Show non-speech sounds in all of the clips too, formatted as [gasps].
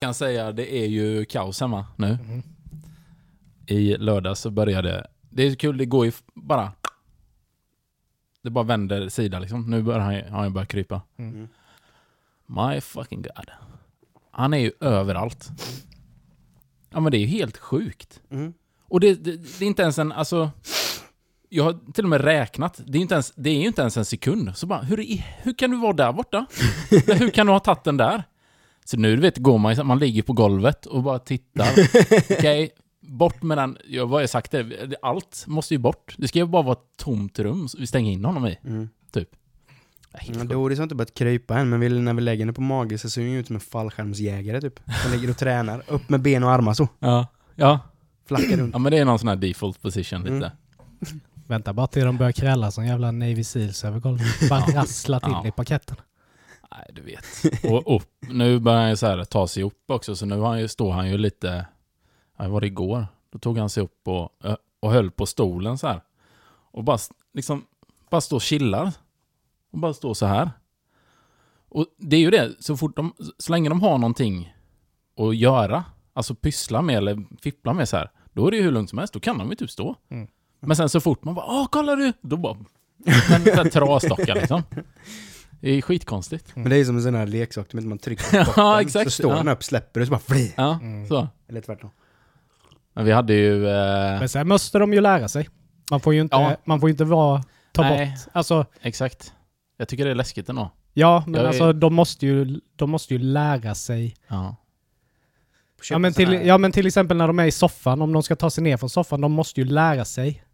kan säga det är ju kaos hemma nu. Mhm. I lördag så började det. är kul, det går ju bara... Det bara vänder sida liksom. Nu börjar han, han börjat krypa. Mm. My fucking god. Han är ju överallt. Ja men det är ju helt sjukt. Mm. Och det, det, det är inte ens en, alltså... Jag har till och med räknat. Det är, inte ens, det är ju inte ens en sekund. Så bara, hur, hur kan du vara där borta? [laughs] hur kan du ha tagit den där? Så nu, du vet, går man ju man ligger på golvet och bara tittar. [laughs] Okej, bort med den. Jag har ju sagt det, allt måste ju bort. Det ska ju bara vara ett tomt rum vi stänger in honom i. Mm. Typ. Ja. Doris har inte börjat krypa än, men vi, när vi lägger henne på mage så ser hon ju ut som en fallskärmsjägare typ. Hon ligger och tränar. Upp med ben och armar så. Ja, ja. Flackar runt. ja, men det är någon sån här default position lite. Mm. Vänta bara till de börjar kräla som jävla Navy Seals över golvet. [laughs] Bara rassla till Ja. i paketten. Nej, du vet. [laughs] Och upp, nu börjar han ju så här ta sig upp också, så nu har han ju, står han ju lite... Ja, var det igår? Då tog han sig upp och, och höll på stolen så här. Och bara liksom, bara står och chillar. Och bara står så här. Och det är ju det, så fort de, så länge de har någonting att göra, alltså pyssla med eller fippla med så här, då är det ju hur lugnt som helst, då kan de ju typ stå. Mm. Men sen så fort man bara ”Åh, kolla du!” Då bara... Men så här trasdockar liksom. [laughs] Det är skitkonstigt. Men det är som en sån här leksak, du vet, man trycker [laughs] på Ja, exakt. så står Ja. den upp, släpper och så bara fly. Ja, Mm. så. Eller tvärtom. Men vi hade ju... Eh, Men sen måste de ju lära sig. Man får ju inte, Ja. man får inte vara, ta Nej. bort, alltså exakt. Jag tycker det är läskigt ändå. ja, men Jag är- alltså de måste ju, de måste ju lära sig. Ja. Ja men, till, här- ja men till exempel när de är i soffan, om de ska ta sig ner från soffan, de måste ju lära sig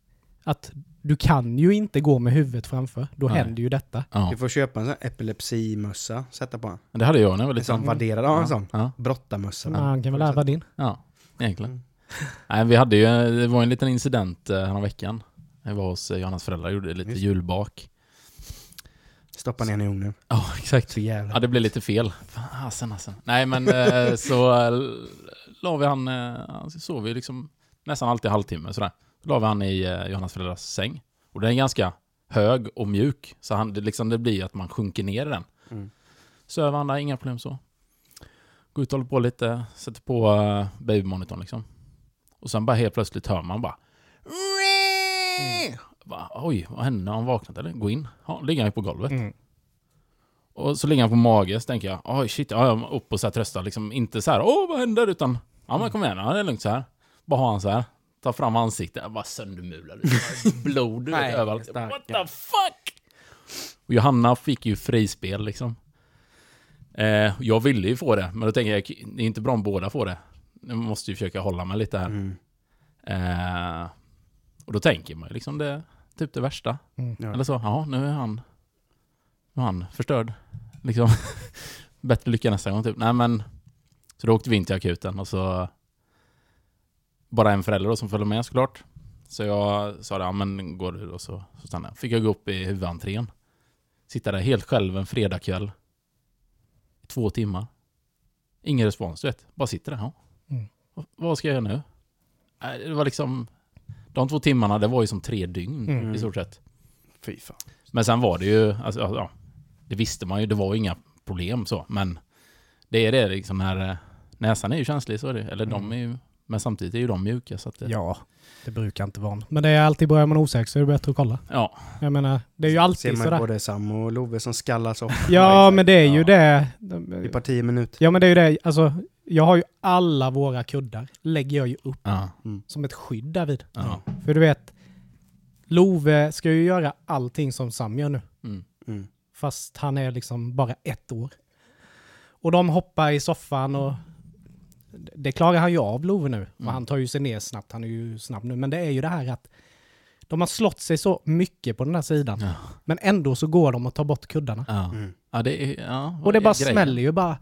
att du kan ju inte gå med huvudet framför. Då Nej. händer ju detta. ja. Du får köpa en sån epilepsimössa, sätta på honom. Det hade jag när jag var En liten. sån värderad, ja en sån. Ja, Brottarmössa. Men han kan väl ärva din. ja egentligen. Mm. Nej, vi hade ju, det var en liten incident eh, häromveckan. veckan. Jag var hos eh, Johannas föräldrar och gjorde lite Just. julbak. Stoppa ner den i ugnen. Ja, exakt. Så jävla... Ja, det blev lite fel. Fasen alltså. Nej, men eh, så la vi han, eh, han sov ju liksom nästan alltid halvtimme sådär. La vi han i eh, Johannas föräldrars säng. Och den är ganska hög och mjuk. Så han, det, liksom, det blir att man sjunker ner i den. Mm. Söver han där, inga problem så. Går ut och håller på lite, sätter på uh, babymonitorn liksom. Och sen bara helt plötsligt hör man bara... bara Oj, vad hände? Har han vaknat eller? Gå in. Ja, ligger han ju på golvet. Mm. Och så ligger han på mage, så tänker jag, oj shit, ja, jag upp och så här trösta, liksom inte så här, åh vad händer? Utan, ja men kom igen, ja, det är lugnt så här. Bara ha han så här, ta fram ansiktet, jag bara söndermulad, blod [laughs] Nej, överallt. What the fuck? Och Johanna fick ju frispel liksom. Eh, jag ville ju få det, men då tänker jag, det är inte bra om båda får det. Jag måste ju försöka hålla mig lite här. Mm. Eh, och då tänker man ju liksom det, typ det värsta. Mm. Eller så, ja nu är han, nu är han förstörd. Liksom. [laughs] Bättre lycka nästa gång typ. Nej men, så då åkte vi in till akuten och så bara en förälder då som följde med såklart. Så jag sa det, ja men går du? Och så, så stannade jag. Fick jag gå upp i huvudentrén. Sitta där helt själv en fredagkväll. I två timmar. Ingen respons, du vet. Bara sitter där. Ja. Mm. Vad- ska jag göra nu? Det var liksom... De två timmarna, det var ju som tre dygn Mm. i stort sett. Fy fan. Men sen var det ju, alltså, ja, det visste man ju, det var ju inga problem så, men det är det liksom när eh, näsan är ju känslig så är det, eller de är ju, men samtidigt är ju de mjuka så att det, Ja, det brukar inte vara. Men det är alltid börjar man osäker så är det bättre att kolla. ja, Jag menar, det är ju Ser alltid man sådär. både Sam och Love som skallar så. Ja, men det är ju Ja. det. I par tio minuter. Ja, men det är ju det. Alltså, jag har ju alla våra kuddar, lägger jag ju upp ja, som ett skydd därvid. ja, För du vet, Love ska ju göra allting som Sam gör nu. mm, Mm. Fast han är liksom bara ett år. Och de hoppar i soffan och det klarar han ju av Love nu. Och Mm. han tar ju sig ner snabbt, han är ju snabb nu. Men det är ju det här att de har slått sig så mycket på den här sidan. ja, Men ändå så går de och tar bort kuddarna. ja, Mm. ja, det är, ja, Och det bara grejen? smäller ju bara.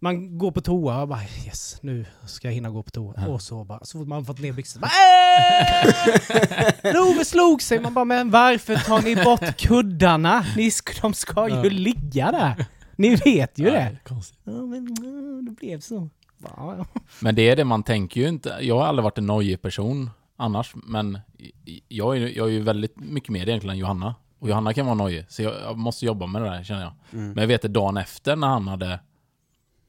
Man går på toa och bara yes, nu ska jag hinna gå på toa. Ja. Och så bara, så fort man fått ner byxorna. bara, "Äh!" [laughs] Love slog sig. Man bara, men varför tar ni bort kuddarna? Ni sk de ska ju Ja. ligga där. Ni vet ju Ja, det. konstigt. Ja, men det blev så. Ja, ja. [laughs] Men det är det, man tänker ju inte, jag har aldrig varit en nojig person annars, men jag är, jag är ju väldigt mycket mer egentligen än Johanna. Och Johanna kan vara nojig, så jag, jag måste jobba med det där känner jag. Mm. Men jag vet att dagen efter när han hade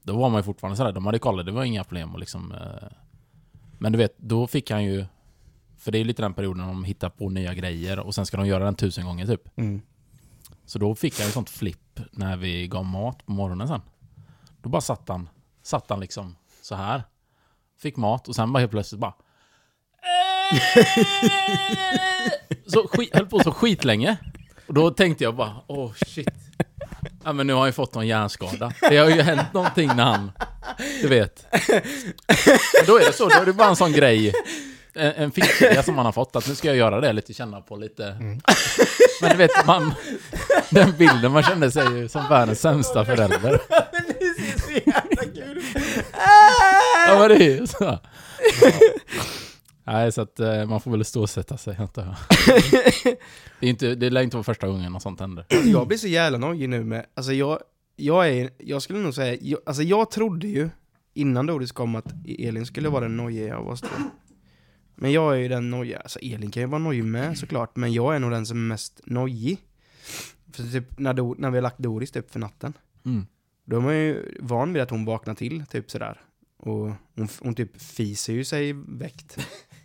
då var man ju fortfarande sådär, de hade kollat, det var inga problem och liksom... Eh, men du vet, då fick han ju... För det är lite den perioden de hittar på nya grejer och sen ska de göra den tusen gånger typ. Mm. Så då fick han ju sånt flipp när vi gav mat på morgonen sen. Då bara satt han, satt han liksom så här. Fick mat och sen bara helt plötsligt bara... [laughs] så skit, höll på så skitlänge. Och då tänkte jag bara, åh shit. Ja men nu har han ju fått någon hjärnskada. Det har ju hänt någonting när han, du vet. Och då är det så, då är det bara en sån grej. En, en fickidé som man har fått, att nu ska jag göra det lite, känna på lite. Men du vet, man... Den bilden, man kände sig ju som världens sämsta förälder. [laughs] Ja men det är ju så. Ja. Nej, så att eh, man får väl ståsätta sig, antar jag. Det, är inte, det lär inte vara första gången något sånt händer. Jag blir så jävla nojig nu med, alltså jag, jag är, jag skulle nog säga, jag, alltså jag trodde ju innan Doris kom att Elin skulle vara den nojiga av oss två. Men jag är ju den nojiga, alltså Elin kan ju vara nojig med såklart, men jag är nog den som är mest nojig. För typ när, Do, när vi har lagt Doris typ för natten, Mm. Då är man ju van vid att hon vaknar till, typ sådär. Och hon, hon typ fiser ju sig väckt.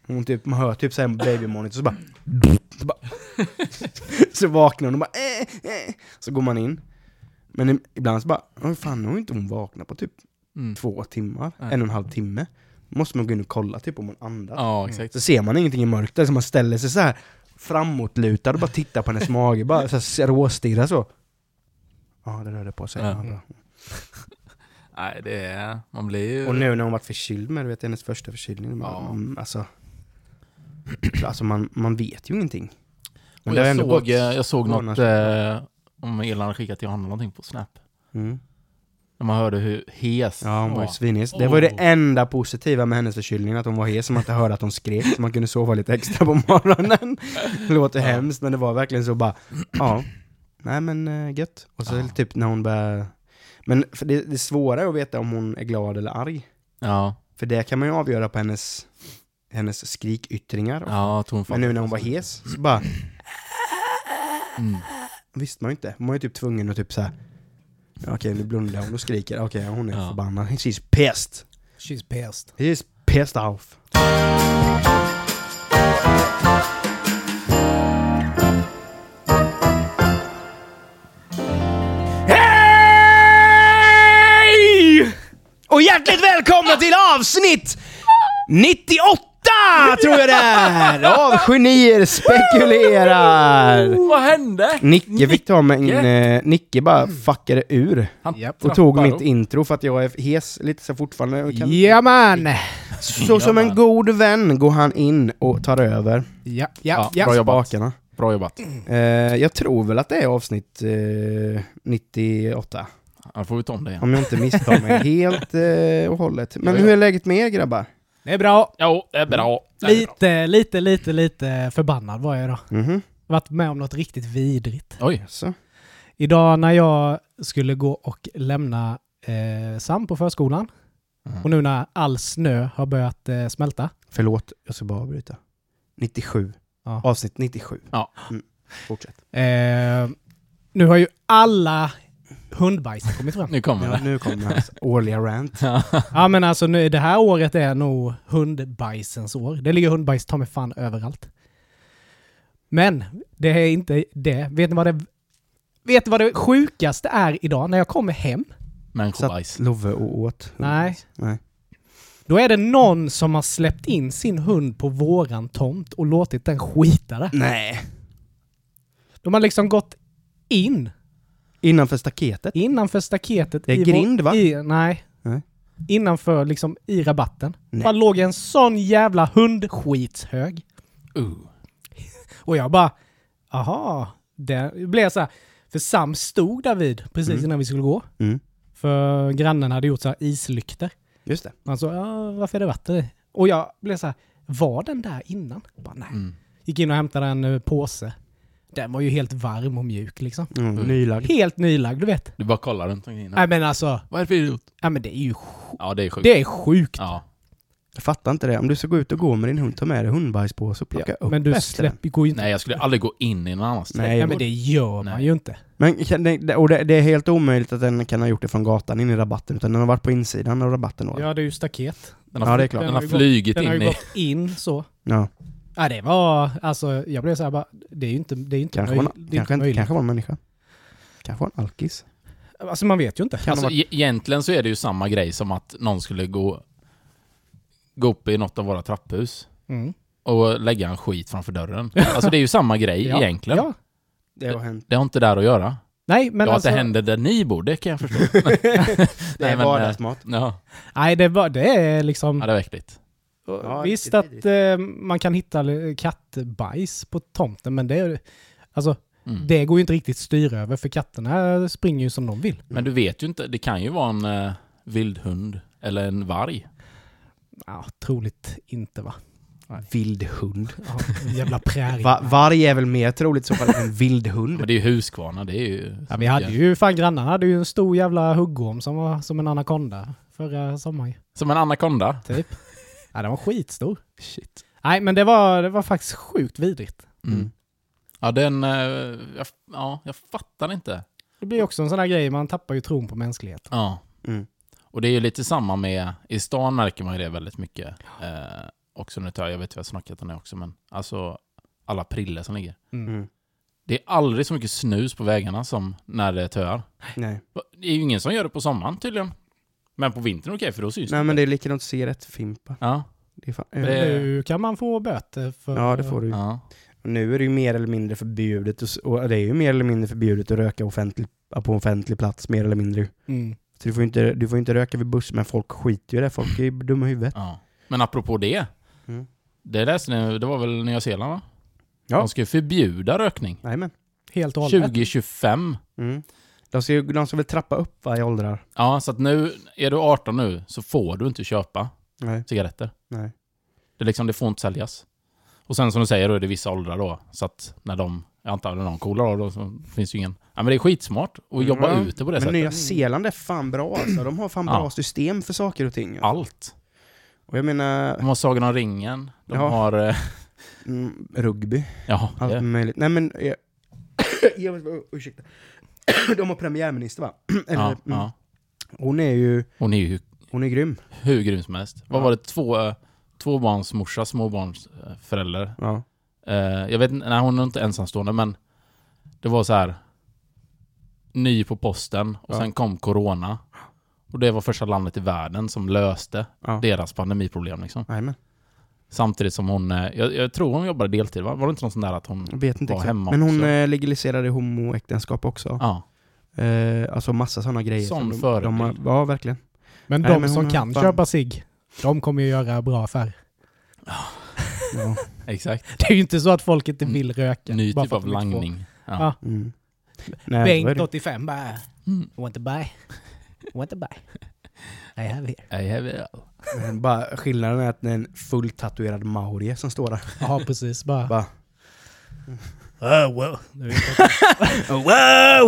Hon typ, man hör typ såhär en babymonitor så bara... Så, bara [laughs] så vaknar hon och bara eh, eh. Så går man in. Men ibland så bara, "Oj, fan nu har inte hon vaknat på typ Mm. två timmar, Nej. en och en halv timme. Då måste man gå in och kolla typ om hon andas. Ja, exakt. Så ser man ingenting i mörkret, så man ställer sig så här framåtlutad och bara tittar på hennes mage, bara så här råstirrar så. Ja, det rörde på sig. Ja. Ja. [laughs] Nej, det är... Man blir ju... Och nu när hon varit förkyld med, du vet hennes första förkylning, Ja. ja. mm, alltså, [clears throat] alltså man, man vet ju ingenting. det har jag, såg, gått eh, jag såg något eh, om Elan skickat till honom någonting på Snap. Mm. När man hörde hur hes Ja, hon var ju svinhes. Det var ju det Åh. enda positiva med hennes förkylning, att hon var hes, som att jag hörde att hon skrek, så man kunde sova lite extra på morgonen. [laughs] Det låter Ja. hemskt, men det var verkligen så bara, ja, nej men uh, gött. Och så Ja. typ när hon började... Men för det, det svåra är att veta om hon är glad eller arg. Ja, För det kan man ju avgöra på hennes, hennes skrikyttringar. ja tonfall. Men nu när hon var hes, så bara, Mm. visste man ju inte. Man var ju typ tvungen att typ såhär, ja, okej nu blundar hon och skriker, okej hon är Ja. förbannad, she's pissed. She's pissed. He's pissed off. Och hjärtligt välkomna till avsnitt 98 tror jag det är! Av Genier spekulerar. Vad hände? Nicke fick ta mig Nicke? eh, Nicke bara fuckade ur Han och tog mitt intro för att jag är hes lite så fortfarande. och kan- Jajamän! Så som en god vän går han in och tar över Ja, Ja, ja, ja. bra jobbat. spakarna. Bra jobbat. Eh, jag tror väl att det är avsnitt eh, 98, Då får vi ta om det igen. om jag inte misstar mig [laughs] helt eh, och hållet. Men Ja, ja. hur är läget med er grabbar? Det är bra. Jo, det är bra. Det är bra. Lite, lite, lite, lite förbannad var jag idag. Mhm, Varit med om något riktigt vidrigt. Oj. så. Idag när jag skulle gå och lämna eh, Sam på förskolan Mm. och nu när all snö har börjat eh, smälta. Förlåt, jag ska bara avbryta. 97. Ja. Avsnitt 97. Ja. Mm. Fortsätt. Eh, nu har ju alla hundbajs kommit fram. Nu kommer Ja, det. nu kommer hans årliga rant. Ja men alltså nu, det här året är nog hundbajsens år. Det ligger hundbajs ta mig fan överallt. Men det är inte det. Vet ni vad det, vet ni vad det sjukaste är idag när jag kommer hem? Människobajs. Satt Love och åt. Nej. Nej. Då är det någon som har släppt in sin hund på våran tomt och låtit den skita där. Nej. De har liksom gått in Innanför staketet? innanför staketet. Det är i grind, va? I, nej. Nej. Innanför liksom i rabatten. Nej. Bara låg en sån jävla hundskitshög. Uh. [laughs] Och jag bara, aha. Det blev så här. För Sam stod där vid precis Mm. innan vi skulle gå. Mm. För grannen hade gjort så här islykter. Just det. Han sa, ja, varför är det vatten i? Och jag blev så här, var den där innan? Bara, nej. Mm. Gick in och hämtade en eh, påse. Den var ju helt varm och mjuk liksom. Mm, Mm. nylagd. Helt nylagd, du vet. Du bara kollar runt omkring. Nej men alltså, Vad är det för idiot? nej men det är ju sj- Ja, det är sjukt. det är sjukt. Ja. Jag fattar inte det. Om du ska gå ut och gå med din hund, ta med dig hundbajspåse och plocka upp Men du släpper, går ju inte... Nej, jag skulle aldrig gå in i någon annans Nej. Nej, men det gör man Nej. ju inte. Men och det, det är helt omöjligt att den kan ha gjort det från gatan in i rabatten, utan den har varit på insidan av rabatten då. Ja, det är ju staket. Den har, Ja, det är klart. Den Den har har ju gått- flugit Den har in ju i... gått in så. Ja. Ja, det var... Alltså, jag blev så här bara... Det är ju inte, det är inte, Kanske, möj, var, det är kanske, inte möjligt. kanske var en människa. Kanske var en alkis. Alltså, man vet ju inte. Kan Alltså, varit, e- egentligen så är det ju samma grej som att någon skulle gå, gå upp i något av våra trapphus Mm. och lägga en skit framför dörren. Alltså det är ju samma grej [laughs] Ja, egentligen. Ja. det har hänt. Det har inte där att göra. Nej, men ja, alltså... att det händer där ni bor, det kan jag förstå. [laughs] [laughs] Det är eh, vardagsmat. Ja, Nej, det, var, det är liksom... ja det var äckligt. Ja, Visst att eh, man kan hitta kattbajs på tomten, men det är... Alltså, Mm. det går ju inte riktigt styra över, för katterna springer ju som de vill. Men du vet ju inte, det kan ju vara en eh, vildhund eller en varg. Ja, troligt inte va? Vild hund. Ja, jävla prärie. Va, varg är väl mer troligt i så fall än en vild hund. Men det är ju huskvarna, det är ju... Ja, vi hade ju, fan grannarna hade ju en stor jävla huggorm som var som en anakonda förra sommaren. Som en anakonda. Typ. Ja, den var skitstor. Shit. Nej, men det var, det var faktiskt sjukt vidrigt. Mm. Mm. Ja, den... eh, jag, ja, jag fattar inte. Det blir också en sån här grej, man tappar ju tron på mänskligheten. Ja. Mm. Och det är ju lite samma med, i stan märker man ju det väldigt mycket. Eh, också nu tar jag, jag vet vad jag snackat om det också, men alltså alla priller som ligger. Mm. Mm. Det är aldrig så mycket snus på vägarna som när det töar. Nej. Det är ju ingen som gör det på sommaren tydligen. Men på vintern är det okej, för då syns Nej det men det är likadant cigarettfimpa. Ja, Det är fan, Det- Nu kan man få böter för... Ja det får du ju. ja. Nu är det ju mer eller mindre förbjudet, att s- och det är ju mer eller mindre förbjudet att röka offentlig, på offentlig plats, mer eller mindre. Mm. Så du får ju inte, du får inte röka vid buss, men folk skiter ju i det, folk är ju dumma i huvudet. ja. Men apropå det. Mm. Det läste ni, det var väl Nya Zeeland va? Ja. De ska ju förbjuda rökning. Jajamän. Helt och hållet. 2025. Mm. De ska, de ska väl trappa upp va, i åldrar? Ja, så att nu, är du 18 nu så får du inte köpa Nej. cigaretter. Nej. Det, är liksom, det får inte säljas. Och sen som du säger, då är det vissa åldrar då. Så att när de, jag antar när de coolar av då, så finns ju ingen... Ja men det är skitsmart att jobba Ja, ut det på det Men sättet. Nya Zeeland är fan bra alltså. De har fan Ja. bra system för saker och ting. Allt. Och jag menar, De har Sagan om ringen. De Ja. har... eh, mm, rugby, Ja, allt det, möjligt. Nej men, [coughs] jag, jag, ursäkta. [coughs] De har premiärminister va? [clears throat] Eller, ja, mm. ja. Hon är ju, Hon är ju hon är grym. hur grym som helst. Vad Ja. var det? Två, eh, tvåbarnsmorsa, småbarnsförälder. Ja. Eh, jag vet nej hon är inte ensamstående men det var så här ny på posten och Ja. sen kom corona. Och det var första landet i världen som löste Ja. deras pandemiproblem liksom. Jajamän. Samtidigt som hon, eh, jag, jag tror hon jobbade deltid va? Var det inte något sånt där att hon... Jag vet inte Var exakt. hemma Men hon också. eh, legaliserade homoäktenskap också. Ja. Eh, alltså massa sådana grejer. Sån som de, de har, Ja, verkligen. Men Nej, de men som kan fan. köpa sig, de kommer ju göra bra affär. Ja. [laughs] Exakt. Det är ju inte så att folk inte vill röka. Ny typ av langning. Ja. Ja. Mm. Nej, Bengt det. 85 bara, Mm. want to buy? Want to buy? I have here. I have it all. Men bara skillnaden är att det är en fulltatuerad maori som står där. Ja, precis. Bara... Bara, wow. Inte. [laughs] wow,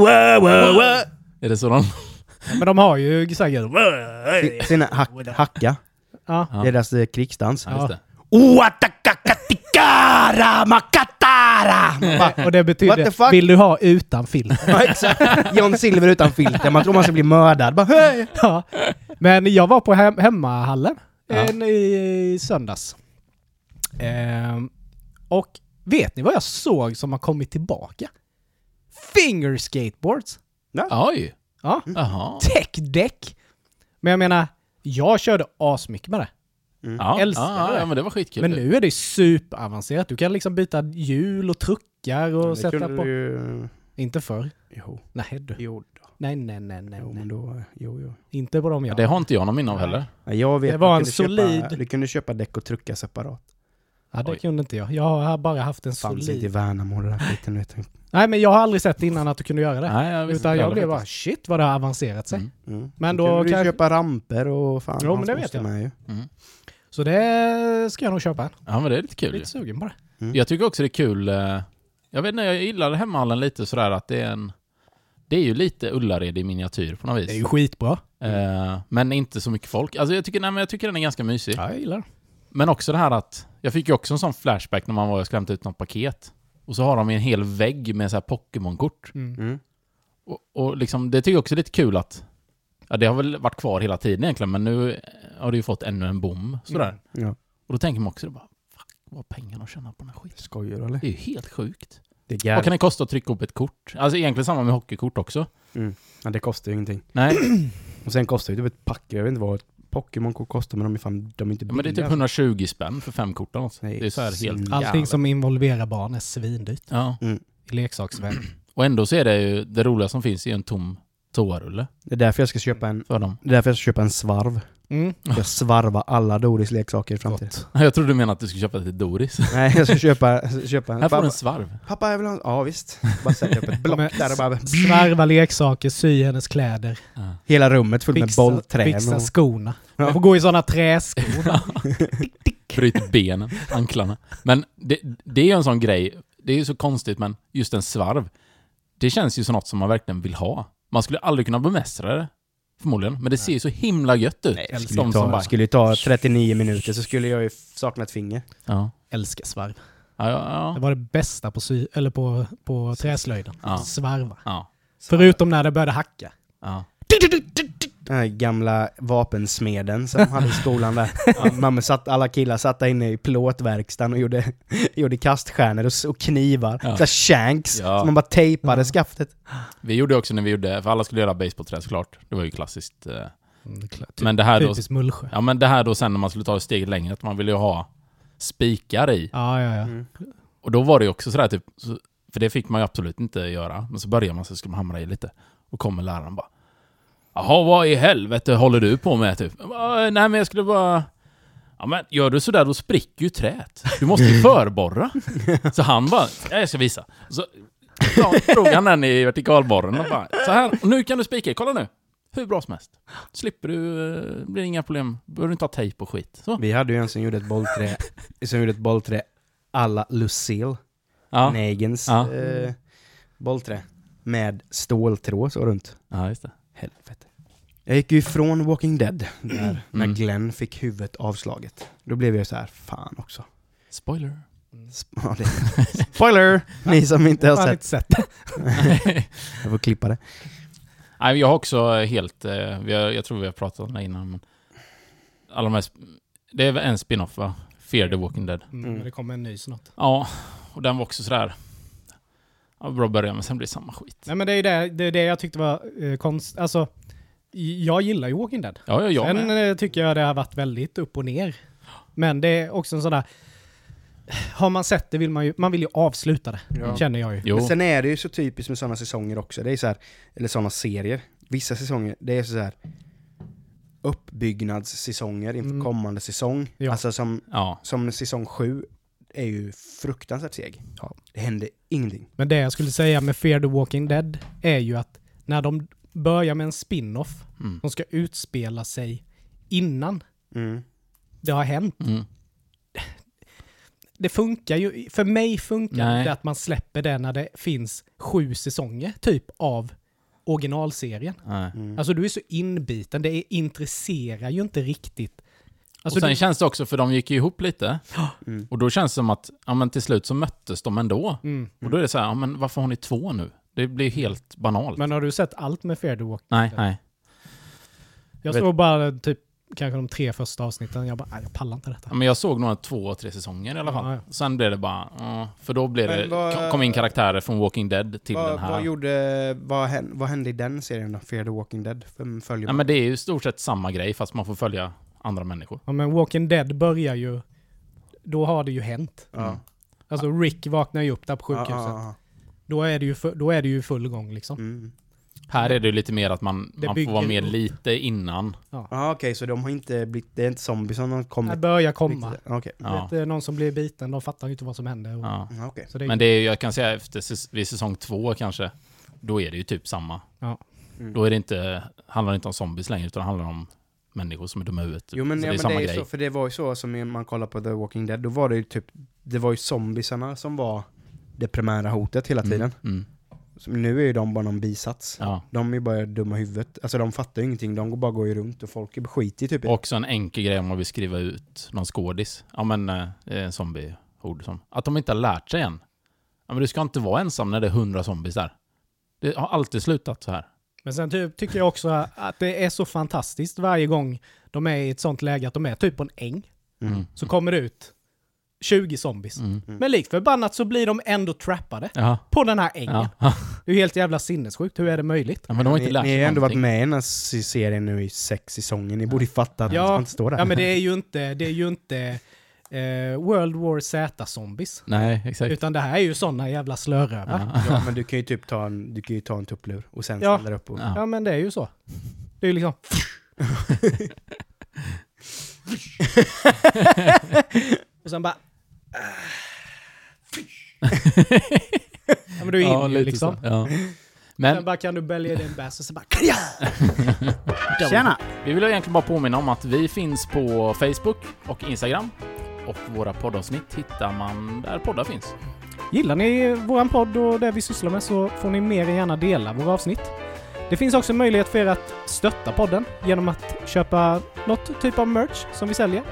wow, wow, wow. Är det så de... Men de har ju säkert... Sin- Sina hack, hacka, Ja. Ja. det är deras eh, krigsdans. Ja, Oatakakatikara makatara! Och det betyder, vill du ha utan film? Ja, exakt. John Silver utan filter, man tror man ska bli mördad. Bara, hej! Ja. Men jag var på hem hemmahallen Ja. en, i, i söndags. Ehm, och vet ni vad jag såg som har kommit tillbaka? Finger skateboards! Oj! Ja. Tech deck! Men jag menar, jag körde asmycket med det. Ja, Älskar ja, det. ja, men det var skitkul. Men nu är det superavancerat. Du kan liksom byta hjul och truckar och Det sätta kunde på... du ju... Inte förr. Jo, Nej du. jo då. Nej, nej, nej, nej. Jo, nej. men då... Jo, jo. Inte på dem Ja, jag det har inte jag någon minne av heller. Ja, jag vet Det var en kunde solid- Köpa, du kunde köpa däck och truckar separat. Ja, det Oj. kunde inte jag. Jag har bara haft en Fanns solid... inte i Värnamo det där. Vet du. Nej, men jag har aldrig sett innan att du kunde göra det. Nej, jag visste Utan jag blev bara shit vad det har avancerat sig. Mm. Mm. Men då då kunde du kanske- köpa ramper och fan Jo, men det vet jag. Med ju. Mm. Så det ska jag nog köpa. Ja, men det är lite kul ju. Lite sugen på det. Mm. Jag tycker också det är kul. eh, Jag vet inte, jag gillar hemmahallen lite sådär att det är en... Det är ju lite Ullared i miniatyr på något vis. Det är ju skitbra. Eh, men inte så mycket folk. Alltså jag tycker, nej, men jag tycker den är ganska mysig. Ja, jag gillar det. Men också det här att, jag fick ju också en sån flashback när man var och skulle hämta ut något paket. Och så har de en hel vägg med så här Pokémon-kort. Mm. Mm. Och, och liksom, det tycker jag också är lite kul att, ja det har väl varit kvar hela tiden egentligen, men nu har det ju fått ännu en bom sådär. Ja. Och då tänker man också, bara, fuck vad pengarna att tjäna på den här skiten. Skojar du eller? Det är ju helt sjukt. Det, är Vad kan det kosta att trycka upp ett kort? Alltså egentligen samma med hockeykort också. ja, det kostar ju ingenting. Nej, [clears throat] Och sen kostar ju typ ett pack, jag vet inte vad ett Pokémon-kort kostar, men de är fan, de är inte men det är typ billiga. 120 spänn för fem kort eller något. Nej, Det är så här helt... Allting som involverar barn är svindyrt Ja. i leksaksvärlden. Och ändå så är det ju, det roliga som finns är ju en tom toarulle Det är därför jag ska köpa en, för dem. det är därför jag ska köpa en svarv. Mm. Jag [laughs] svarvar alla Doris leksaker i framtiden. Gott. [laughs] Jag trodde du menade att du skulle köpa till Doris. [laughs] Nej, jag ska köpa, ska köpa en. Här får du en svarv. pappa jag vill ha Ja visst. Bara sätta upp ett block där och bara... Svarva leksaker, sy hennes kläder, Ja. Hela rummet fullt med bollträn fixa och... skorna. Ja. Man får gå i sådana träskor. Bryter benen, anklarna. Men det, det är ju en sån grej, det är ju så konstigt men just en svarv, det känns ju som något som man verkligen vill ha. Man skulle aldrig kunna bemästra det, förmodligen. Men det ser ju så himla gött ut. Nej, det De skulle, ju som ta, bara- skulle ju ta 39 minuter så skulle jag ju sakna ett finger. Ja. Älskar svarv. Ja, ja, Det ja. var det bästa på, sy eller på, på träslöjden. Ja. Svarva. ja. Förutom när det började hacka. ja. Den här gamla vapensmeden som hade i skolan där. [laughs] Mamma satt, alla killar satt där inne i plåtverkstan och gjorde, [laughs] gjorde kaststjärnor och, och knivar. Ja. Så shanks, Ja. som man bara tejpade Ja. skaftet. Vi gjorde också när vi gjorde, för alla skulle göra basebollträ såklart. Det var ju klassiskt. eh. Mm, det. Men det här då, Typiskt Mullsjö. ja men det här då sen när man skulle ta ett steg längre, att man ville ju ha spikar i. Ja, ja, ja. Mm. Och då var det ju också sådär typ, så, för det fick man ju absolut inte göra. Men så börjar man så ska man hamra i lite. Och kommer läraren bara Jaha, vad i helvete håller du på med typ? Nej men jag skulle bara... Ja men gör du sådär då spricker ju träet. Du måste ju [laughs] förborra. Så han bara, ja, jag ska visa. Så ja, drog han den i vertikalborren och bara, så här, nu kan du spika, kolla nu. Hur bra som helst. Slipper du, eh, blir inga problem. Behöver du inte ha tejp och skit. Så. Vi hade ju en som gjorde ett bollträ, som gjorde ett bollträ alla Lucille, Ja. Negens Ja. eh, bollträ. Med ståltråd så runt. ja, just det. Helvete. Jag gick ju ifrån Walking Dead där, när Mm. Glenn fick huvudet avslaget. Då blev jag så här, fan också. Spoiler. Sp- ja, det- Spoiler! Ni som inte har sett. sett. [laughs] Jag får klippa det. Nej, jag har också helt... Eh, vi har, jag tror vi har pratat om det innan, men... Alla de här... Det är väl en spin-off, va? Fear the Walking Dead. Mm, Mm. men Det kommer en ny snart. Ja, och den var också sådär... Ja, bra början, men sen blir det samma skit. Nej men det är det, det, är det jag tyckte var eh, konst... Alltså, jag gillar ju Walking Dead. Ja, ja, jag Sen med. eh, tycker jag det har varit väldigt upp och ner. Men det är också en sån där... Har man sett det vill man ju... Man vill ju avsluta det, Ja. känner jag ju. Jo. Men sen är det ju så typiskt med sådana säsonger också. Det är så här, eller sådana serier. Vissa säsonger, det är så här uppbyggnadssäsonger inför Mm. kommande säsong. Ja. Alltså som, Ja. som säsong sju är ju fruktansvärt seg. Ja. Det händer ingenting. Men det jag skulle säga med Fear the Walking Dead är ju att när de börjar med en spin-off Mm. som ska utspela sig innan Mm. det har hänt. Mm. Det funkar ju, för mig funkar Nej. det att man släpper det när det finns sju säsonger typ av originalserien. Mm. Alltså du är så inbiten, det är, intresserar ju inte riktigt. Alltså och sen du, känns det också, för de gick ju ihop lite. [gasps] Mm. Och då känns det som att, ja men till slut så möttes de ändå. mm. Och då är det så här, ja men varför har ni två nu? Det blir helt banalt. Men har du sett allt med Fear the Walking nej, Dead? nej. Jag vet- såg bara typ kanske de tre första avsnitten, jag bara, nej jag pallar inte detta. Ja, men jag såg nog två, tre säsonger i alla fall. Ja, ja. Sen blev det bara, ja, för då blev Men det, vad- kom in karaktärer från Walking Dead till vad, den här. vad, gjorde, vad, hände, vad hände i den serien då? Fear the Walking Dead? Vem följer Ja, men det är ju i stort sett samma grej fast man får följa andra människor. Ja men Walking Dead börjar ju, då har det ju hänt. Ja. Alltså Rick vaknar ju upp där på sjukhuset. Ja, ja, Då, är det ju då är det ju full gång ja. liksom. Mm. Här är det lite mer att man, Det man får vara med upp. lite innan. Ja, okej, så de har inte blivit, det är inte zombies som har Det kommit? börjar komma. riktigt- Okej. Ja. Vet, någon som blir biten, de fattar ju inte vad som händer. Och, Ja. Ja, okej. så det är, Men det är jag kan säga efter vid säsong två kanske, då är det ju typ samma. Mm. Då är det inte, handlar det inte om zombies längre utan det handlar om människor som är dumma i huvudet. Jo men, så ja, det är men samma det är ju grej. så, för det var ju så som man kollar på The Walking Dead, då var det ju typ, det var ju zombiesarna som var det primära hotet hela tiden. Mm. Mm. Så nu är ju de bara någon bisats. Ja. De är ju bara dumma i huvudet. Alltså de fattar ju ingenting, de går bara går ju runt och folk är skit i typ Också en enkel grej om man vill skriva ut någon skådis. Ja men, eh, det är en zombie-ord som... Att de inte har lärt sig än. Ja men du ska inte vara ensam när det är hundra zombies där. Det har alltid slutat så här. Men sen typ, tycker jag också att det är så fantastiskt varje gång de är i ett sånt läge att de är typ på en äng. Mm. Så kommer det ut 20 zombies. Mm. Men likt förbannat så blir de ändå trappade Ja. på den här ängen. Ja. [laughs] Det är ju helt jävla sinnessjukt. Hur är det möjligt? ja. Men de har inte Ni, lärt ni har ändå varit med i den här se- serien nu i sex säsonger, ni borde ju fatta att Ja. man inte stå där. Ja men det är ju [laughs] inte, det är ju inte eh, World War Z-zombies. Nej, exakt. Utan det här är ju såna jävla slörövar. Ja. Ja, men [laughs] du kan ju typ ta en, du kan ju ta en tupplur och sen Ja. ställa upp och... Ja. Ja men det är ju så. Det är ju liksom... och sen bara... [laughs] ja men du är Ja, in ju liksom. så. Ja. Sen Men bara kan du bälga din bärs och så bara... [laughs] Tjena! vi vill egentligen bara påminna om att vi finns på Facebook och Instagram. Och våra poddavsnitt hittar man där poddar finns. Gillar ni våran podd och det vi sysslar med så får ni mer än gärna dela våra avsnitt. Det finns också möjlighet för er att stötta podden genom att köpa något typ av merch som vi säljer.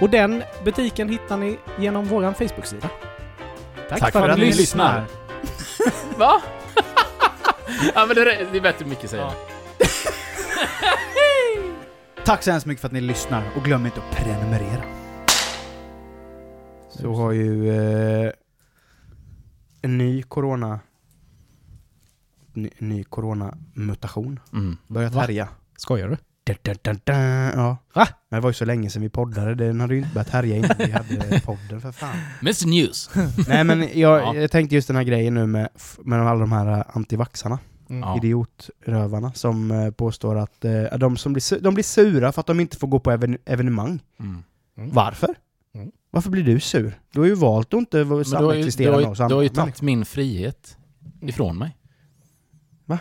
Och den butiken hittar ni genom våran Facebook-sida. Tack för att ni lyssnar. Va? [laughs] ja men det är, det är bättre mycket säger Ja. Tack så hemskt mycket för att ni lyssnar och glöm inte att prenumerera. Så har ju eh, en ny corona... Ny, ny coronamutation mm. börjat Va? härja. Skojar du? Da, da, da, da, ja. Va? Men det var ju så länge sedan vi poddade, den hade ju inte börjat härja innan vi hade [laughs] podden för fan. Mr News. [laughs] Nej men jag, Ja. jag tänkte just den här grejen nu med, med alla de här eh, antivaxarna, Mm. Ja. idiotrövarna, som eh, påstår att eh, de, som blir, de blir sura för att de inte får gå på even, evenemang. Mm. Mm. Varför? Mm. Varför blir du sur? Du har ju valt att inte ju, samexistera med ju, oss du har ju andra. tagit min frihet ifrån mig. Va?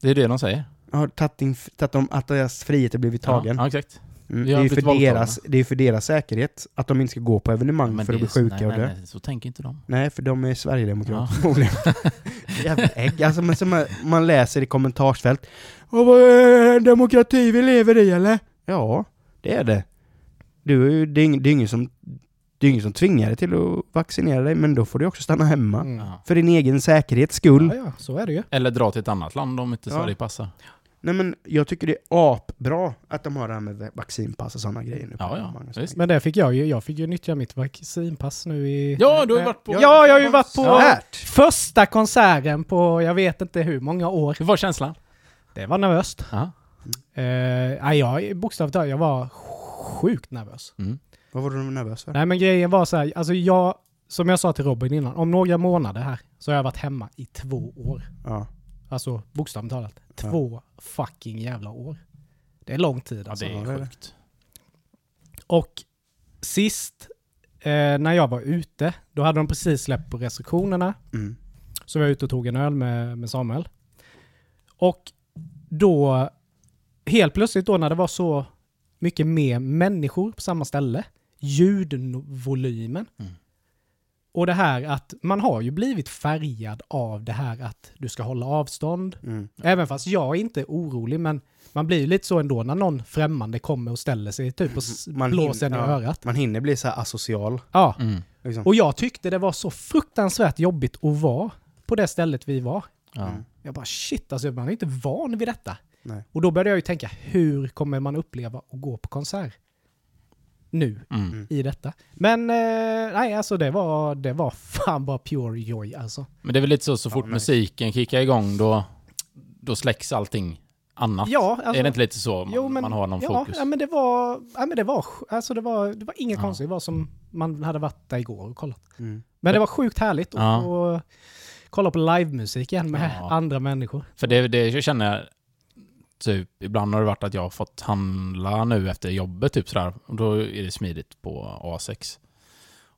Det är det de säger. Har tagit, dem, att deras frihet har blivit tagen. Ja, ja exakt. Mm. Det, är ju blivit för våldtagna. deras, det är för deras säkerhet att de inte ska gå på evenemang Men för att bli sjuka nej, och dö. nej, nej, så tänker inte de. Nej, för de är Sverigedemokrater Ja. förmodligen. [laughs] [laughs] Jävla ägg. Alltså, men som man, man läser i kommentarsfält. Åh, vad är det demokrati vi lever i eller? Ja, det är det. Du, är ju- det, är ingen, det, är ingen som, det är ingen som tvingar dig till att vaccinera dig, men då får du också stanna hemma. Mm. Ja. För din egen säkerhets skull. Ja, ja, så är det ju. Eller dra till ett annat land om inte Ja. Sverige passar. Nej men jag tycker det är apbra att de har det här med vaccinpass och sådana grejer nu. på Ja, ja, visst. grejer. Men det fick jag ju. Jag fick ju nyttja mitt vaccinpass nu i... Ja, du har ju varit på... Ja, jag har ju varit på Svärt. första konserten på jag vet inte hur många år. Hur var känslan? Det var nervöst. Ja. Uh, nej, jag bokstavligt talat, jag var sjukt nervös. Mm. Vad var du nervös för? Nej, men grejen var så här, alltså jag, som jag sa till Robin innan, om några månader här så har jag varit hemma i två år. Ja. Alltså bokstavligt talat. Två fucking jävla år. Det är lång tid alltså. Ja, det är sjukt. Och sist eh, när jag var ute, då hade de precis släppt på restriktionerna. Mm. Så var jag ute och tog en öl med, med Samuel. Och då, helt plötsligt då när det var så mycket mer människor på samma ställe, ljudvolymen. Mm. Och det här att man har ju blivit färgad av det här att du ska hålla avstånd. Mm. Även fast jag inte är orolig, men man blir ju lite så ändå när någon främmande kommer och ställer sig typ och [laughs] Man blåser en i ja. örat. Man hinner bli så här asocial. Ja, Mm. Liksom. och jag tyckte det var så fruktansvärt jobbigt att vara på det stället vi var. Ja. Mm. Jag bara shit, alltså man är inte van vid detta. Nej. Och då började jag ju tänka, hur kommer man uppleva att gå på konsert? Nu, Mm. i detta. Men eh, nej, alltså det var, det var fan bara pure joy alltså. Men det är väl lite så, så fort nej. musiken kickar igång då, då släcks allting annat. Ja, alltså, är det inte lite så man, jo, men- man har någon ja, fokus? Ja, men det var, ja, men det var, alltså det var, det var inget Ja. konstigt. Det var som man hade varit där igår och kollat. Mm. Men det var sjukt härligt att Ja. kolla på livemusik igen med Ja. andra människor. För det, det jag känner jag, typ, ibland har det varit att jag har fått handla nu efter jobbet typ sådär. Och då är det smidigt på A6.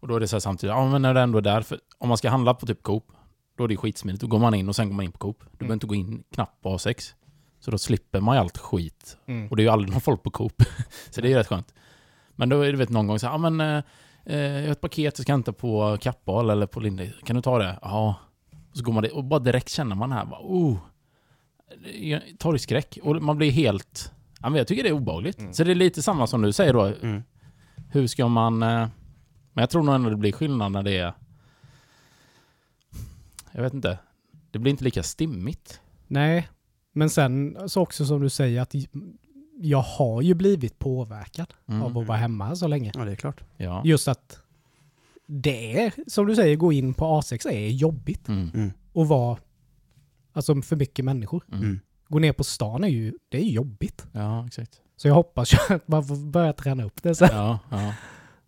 Och då är det så här samtidigt, ja men när det ändå är där, för om man ska handla på typ Coop, då är det skitsmidigt. Då går man in och sen går man in på Coop. Du Mm. behöver inte gå in knappt på A6. Så då slipper man ju allt skit. Mm. Och det är ju aldrig någon folk på Coop. [laughs] så det är ju rätt skönt. Men då är det vet, någon gång så här, ja men eh, eh, jag har ett paket jag ska hämta på Kappahl eller på Linde. Kan du ta det? Ja. Och så går man dit och bara direkt känner man här, bara, oh, torgskräck. Och man blir helt... Ja, men jag tycker det är obehagligt. Mm. Så det är lite samma som du säger då. Mm. Hur ska man... eh, Men jag tror nog ändå det blir skillnad när det är... Jag vet inte. Det blir inte lika stimmigt. Nej, men sen så också som du säger att jag har ju blivit påverkad Mm. av att vara hemma så länge. Ja, det är klart. Ja. Just att det är, som du säger, gå in på A6 är jobbigt Mm. att vara alltså för mycket människor. Mm. Mm. Gå ner på stan är ju, det är jobbigt. Ja, exakt. Så jag hoppas ju [laughs] att man får börja träna upp det sen. Ja, ja.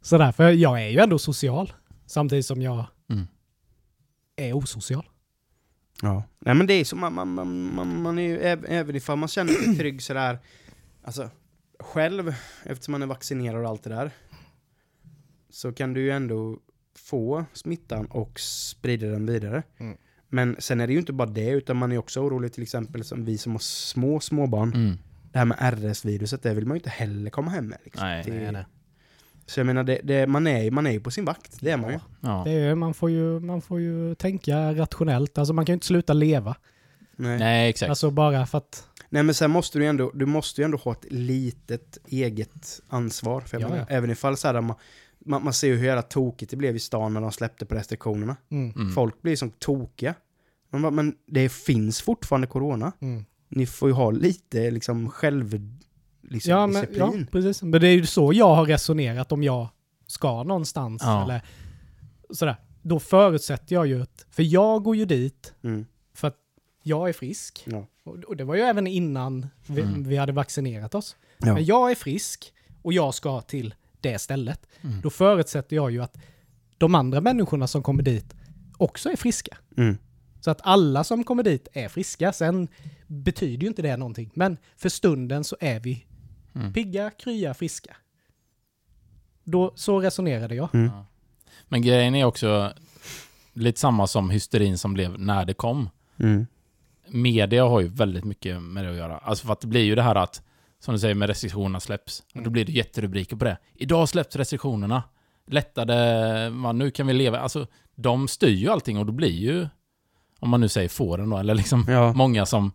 Sådär, för jag är ju ändå social. Samtidigt som jag Mm. är osocial. Ja. Nej men det är så, man, man, man, man, man är ju, äv- även ifall man känner sig trygg sådär, alltså själv, eftersom man är vaccinerad och allt det där, så kan du ju ändå få smittan och sprida den vidare. Mm. Men sen är det ju inte bara det, utan man är också orolig till exempel som vi som har små småbarn. Mm. Det här med RS-viruset, det vill man ju inte heller komma hem med. Liksom. Nej, det, nej. Så jag menar, det, det, man, är, man är ju på sin vakt, det är man ju. Ja. Det är, man, får ju, man får ju tänka rationellt. Alltså man kan ju inte sluta leva. Nej. Nej, exakt. Alltså bara för att... Nej men sen måste du ändå, du måste ju ändå ha ett litet eget ansvar. För jag Ja, menar, ja. även ifall så här, man, man, ser ju hur jävla tokigt det blev i stan när de släppte på restriktionerna. Mm, Mm. Folk blir som tokiga. Man bara, men det finns fortfarande corona. mm. Ni får ju ha lite liksom själv... Liksom, Ja, men, ja, disciplin. precis. Men det är ju så jag har resonerat om jag ska någonstans Ja. eller sådär. Då förutsätter jag ju att, för jag går ju dit Mm. för att jag är frisk. Ja. Och, och det var ju även innan vi, Mm. vi hade vaccinerat oss. Ja. Men jag är frisk och jag ska till det stället. Mm. Då förutsätter jag ju att de andra människorna som kommer dit också är friska. Mm. Så att alla som kommer dit är friska. Sen betyder ju inte det någonting. Men för stunden så är vi Mm. pigga, krya, friska. Då, så resonerade jag. Mm. Ja. Men grejen är också lite samma som hysterin som blev när det kom. Mm. Media har ju väldigt mycket med det att göra. Alltså för att det blir ju det här att, som du säger, med restriktionerna släpps. Mm. Då blir det jätterubriker på det. Idag släpps restriktionerna. Lättade, man, nu kan vi leva. Alltså, de styr ju allting och då blir ju, om man nu säger fåren då, eller liksom Ja. många som,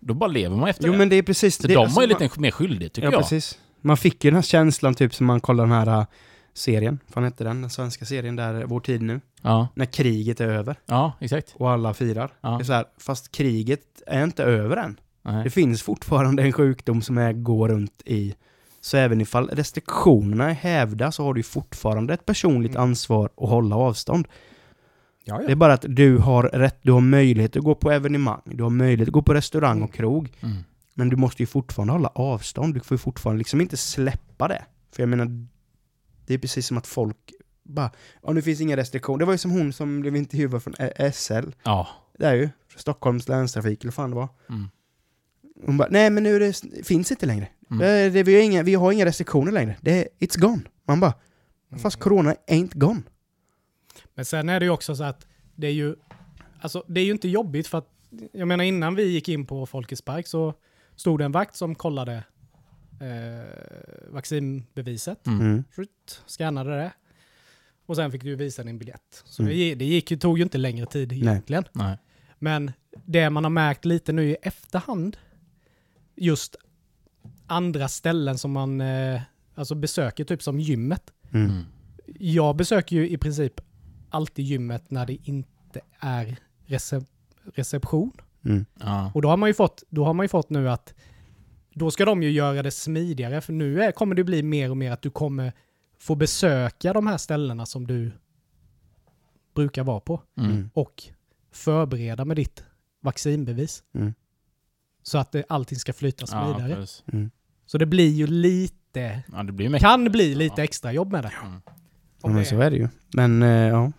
då bara lever man efter Jo det. men det är precis Så det. de alltså, har ju man- lite mer skyldighet tycker Ja, jag. precis. Man fick ju den här känslan typ som man kollar den här äh, serien. Vad hette den? Den svenska serien där, Vår tid nu. Ja, När kriget är över ja exakt. och alla firar. Ja. Det är så här, fast kriget är inte över än. Nej. Det finns fortfarande en sjukdom som är, går runt i. Så även ifall restriktionerna är hävda så har du fortfarande ett personligt Mm. ansvar att hålla avstånd. Ja, Det är bara att du har rätt, du har möjlighet att gå på evenemang, du har möjlighet att gå på restaurang och krog. Mm. Men du måste ju fortfarande hålla avstånd. Du får ju fortfarande liksom inte släppa det. För jag menar, det är precis som att folk bara, ja nu finns inga restriktioner. Det var ju som hon som blev intervjuad från SL. Ja. Det är ju, Stockholms länstrafik eller vad fan det var. Mm. Hon bara, nej men nu det, finns inte längre. Mm. Det, det, vi, har inga, vi har inga restriktioner längre. Det är, it's gone. Man bara, fast corona ain't gone. Men sen är det ju också så att det är ju, alltså det är ju inte jobbigt för att, jag menar innan vi gick in på Folkets Park så stod det en vakt som kollade eh, vaccinbeviset, Mm. Mm. Skjut, scannade det och sen fick du visa din biljett. Så Mm. det, det gick ju, tog ju inte längre tid Nej. egentligen. Nej. Men det man har märkt lite nu i efterhand, just andra ställen som man eh, alltså besöker, typ som gymmet. Mm. Mm. Jag besöker ju i princip alltid gymmet när det inte är recep reception. Mm. Ja. Och då har man ju fått, då har man ju fått nu att då ska de ju göra det smidigare, för nu är, kommer det bli mer och mer att du kommer få besöka de här ställena som du brukar vara på Mm. Mm. och förbereda med ditt vaccinbevis. Mm. Så att det, allting ska flyta Ja, precis. Mm. så det blir ju lite, ja, det blir kan bli lite extra jobb med det. Mm. Ja, men så är det ju. Men eh, ja.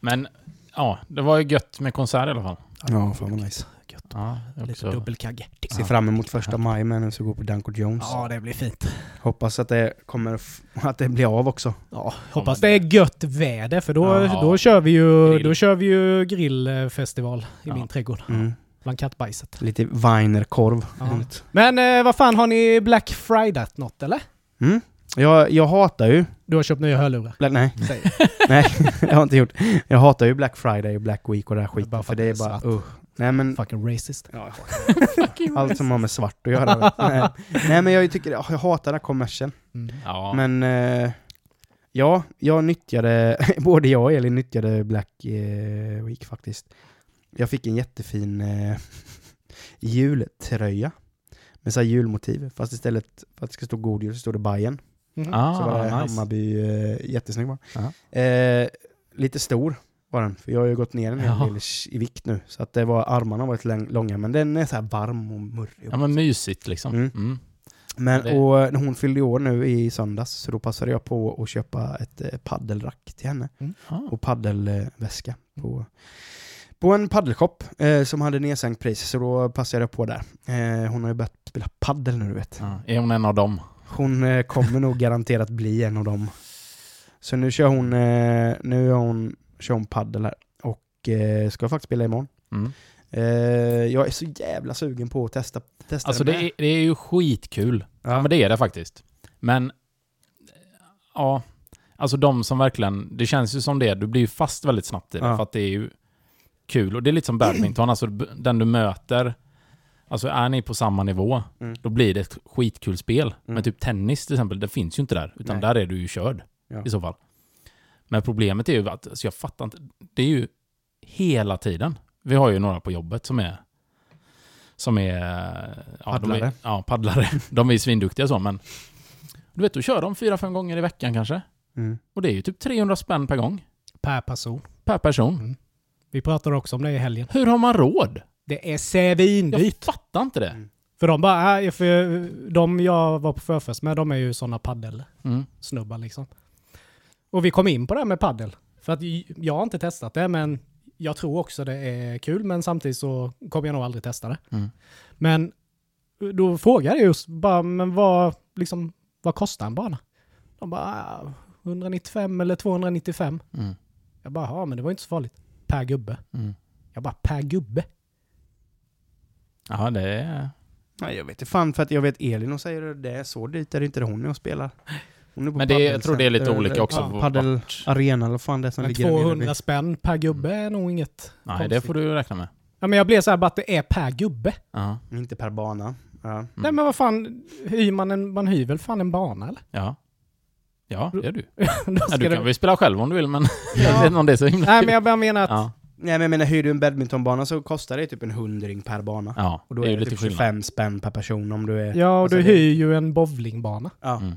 Men ja, det var ju gött med konsert i alla fall. Ja, fan vad nice. Gött. Ja, Lite dubbelkagge. Ser fram emot första maj med nu så går på Danko Jones. Ja, det blir fint. Hoppas att det kommer, [laughs] att det blir av också. Ja, hoppas det är gött väder för då, Ja. då, kör vi ju, Grill. då kör vi ju grillfestival i Ja. min trädgård. Mm. Bland kattbajset. Lite Weiner-korv. Ja. Men eh, vad fan, har ni Black Friday något eller? Mm. Jag, jag hatar ju Du har köpt nya hörlurar. Black, nej, Säg. [laughs] nej, [laughs] jag har inte gjort. Jag hatar ju Black Friday och Black Week och det här skiten. Bara för för det är bara, uh. Nej men, Fucking racist. ja, [laughs] allt som har med svart att göra. nej. nej men jag tycker, jag hatar den här kommersen. Mm. Ja. Men eh, ja, jag nyttjade, både jag och Elin nyttjade Black eh, Week faktiskt. Jag fick en jättefin eh, [laughs] jultröja med så här julmotiv. Fast istället för att det ska stå god jul så står det Bajen. Mhm. ah, Så var det nice. Hammarby, eh, jättesnygg var den. eh, Lite stor var den, för jag har ju gått ner en hel del i- vikt nu. Så att det var, armarna var lite läng- långa, men den är så här varm och murrig. Ja men mysigt liksom. Mm. Mm. Men, Det- och när hon fyllde år nu i söndags, så då passade jag på att köpa ett eh, paddelrack till henne. Ah. Och paddelväska på, på en paddelshop eh, som hade nedsänkt pris, så då passade jag på där. Eh, hon har ju börjat spela paddel nu du vet. Ja. Är hon en av dem? Hon eh, kommer nog [laughs] garanterat bli en av dem. Så nu kör hon, eh, nu är hon, kör hon paddel här. Och eh, ska faktiskt spela imorgon. Mm. Eh, jag är så jävla sugen på att testa, testa Alltså det är, det är ju skitkul. Ja. Ja. men det är det faktiskt. Men, ja, alltså de som verkligen, det känns ju som det, du blir ju fast väldigt snabbt i det Ja. för att det är ju kul. Och det är lite som [clears throat] badminton, alltså den du möter, alltså är ni på samma nivå, Mm. då blir det ett skitkul spel. Mm. Men typ tennis till exempel, det finns ju inte där, utan Nej. där är du ju körd Ja. i så fall. Men problemet är ju att, alltså jag fattar inte, det är ju hela tiden. Vi har ju några på jobbet som är som är... Ja, Paddlare. De är, ja, paddlare. [laughs] De är svinduktiga så, men... Du vet, då kör de fyra, fem gånger i veckan kanske. Mm. Och det är ju typ 300 spänn per gång. Per person. Per person. Mm. Vi pratade också om det i helgen. Hur har man råd? Det är Jag svindyrt. fattar inte det. Mm. För de bara, äh, för de jag var på förfest med, de är ju sådana paddelsnubbar Mm. liksom. Och vi kom in på det här med paddel. För att jag har inte testat det, men jag tror också det är kul, men samtidigt så kommer jag nog aldrig testa det. Mm. Men då frågade jag just bara, men vad, liksom, vad kostar en bana? De bara, ah, 195 eller 295. Mm. Jag bara, ja men det var inte så farligt. Per gubbe. Mm. Jag bara, per gubbe? Ja, det är... Nej, jag vet inte fan, för att jag vet Elin och säger det är så dit är det inte hon är och spelar. Hon är på Men det, jag tror det är lite olika också. Ja, vart- arena eller fan det som Men ligger där nere 200 vid- spänn per gubbe är nog inget Nej, konstigt. det får du räkna med. Ja, men jag blev så här bara att det är per gubbe. Ja. Inte per bana. Ja. Mm. Nej men vad fan, hyr man en, man hyr väl fan en bana eller? Ja. Ja, det gör du. [laughs] Då Ja, du kan väl spela själv om du vill, men Ja. [laughs] jag vet inte om det är så himla Nej men jag bara menar att, Ja, Nej men jag menar, hyr du en badmintonbana så kostar det typ en hundring per bana. ja. Och då det är är det, typ skillnad. 25 spänn per person om du är... ja och du det- hyr ju en bowlingbana. Ja. Mm.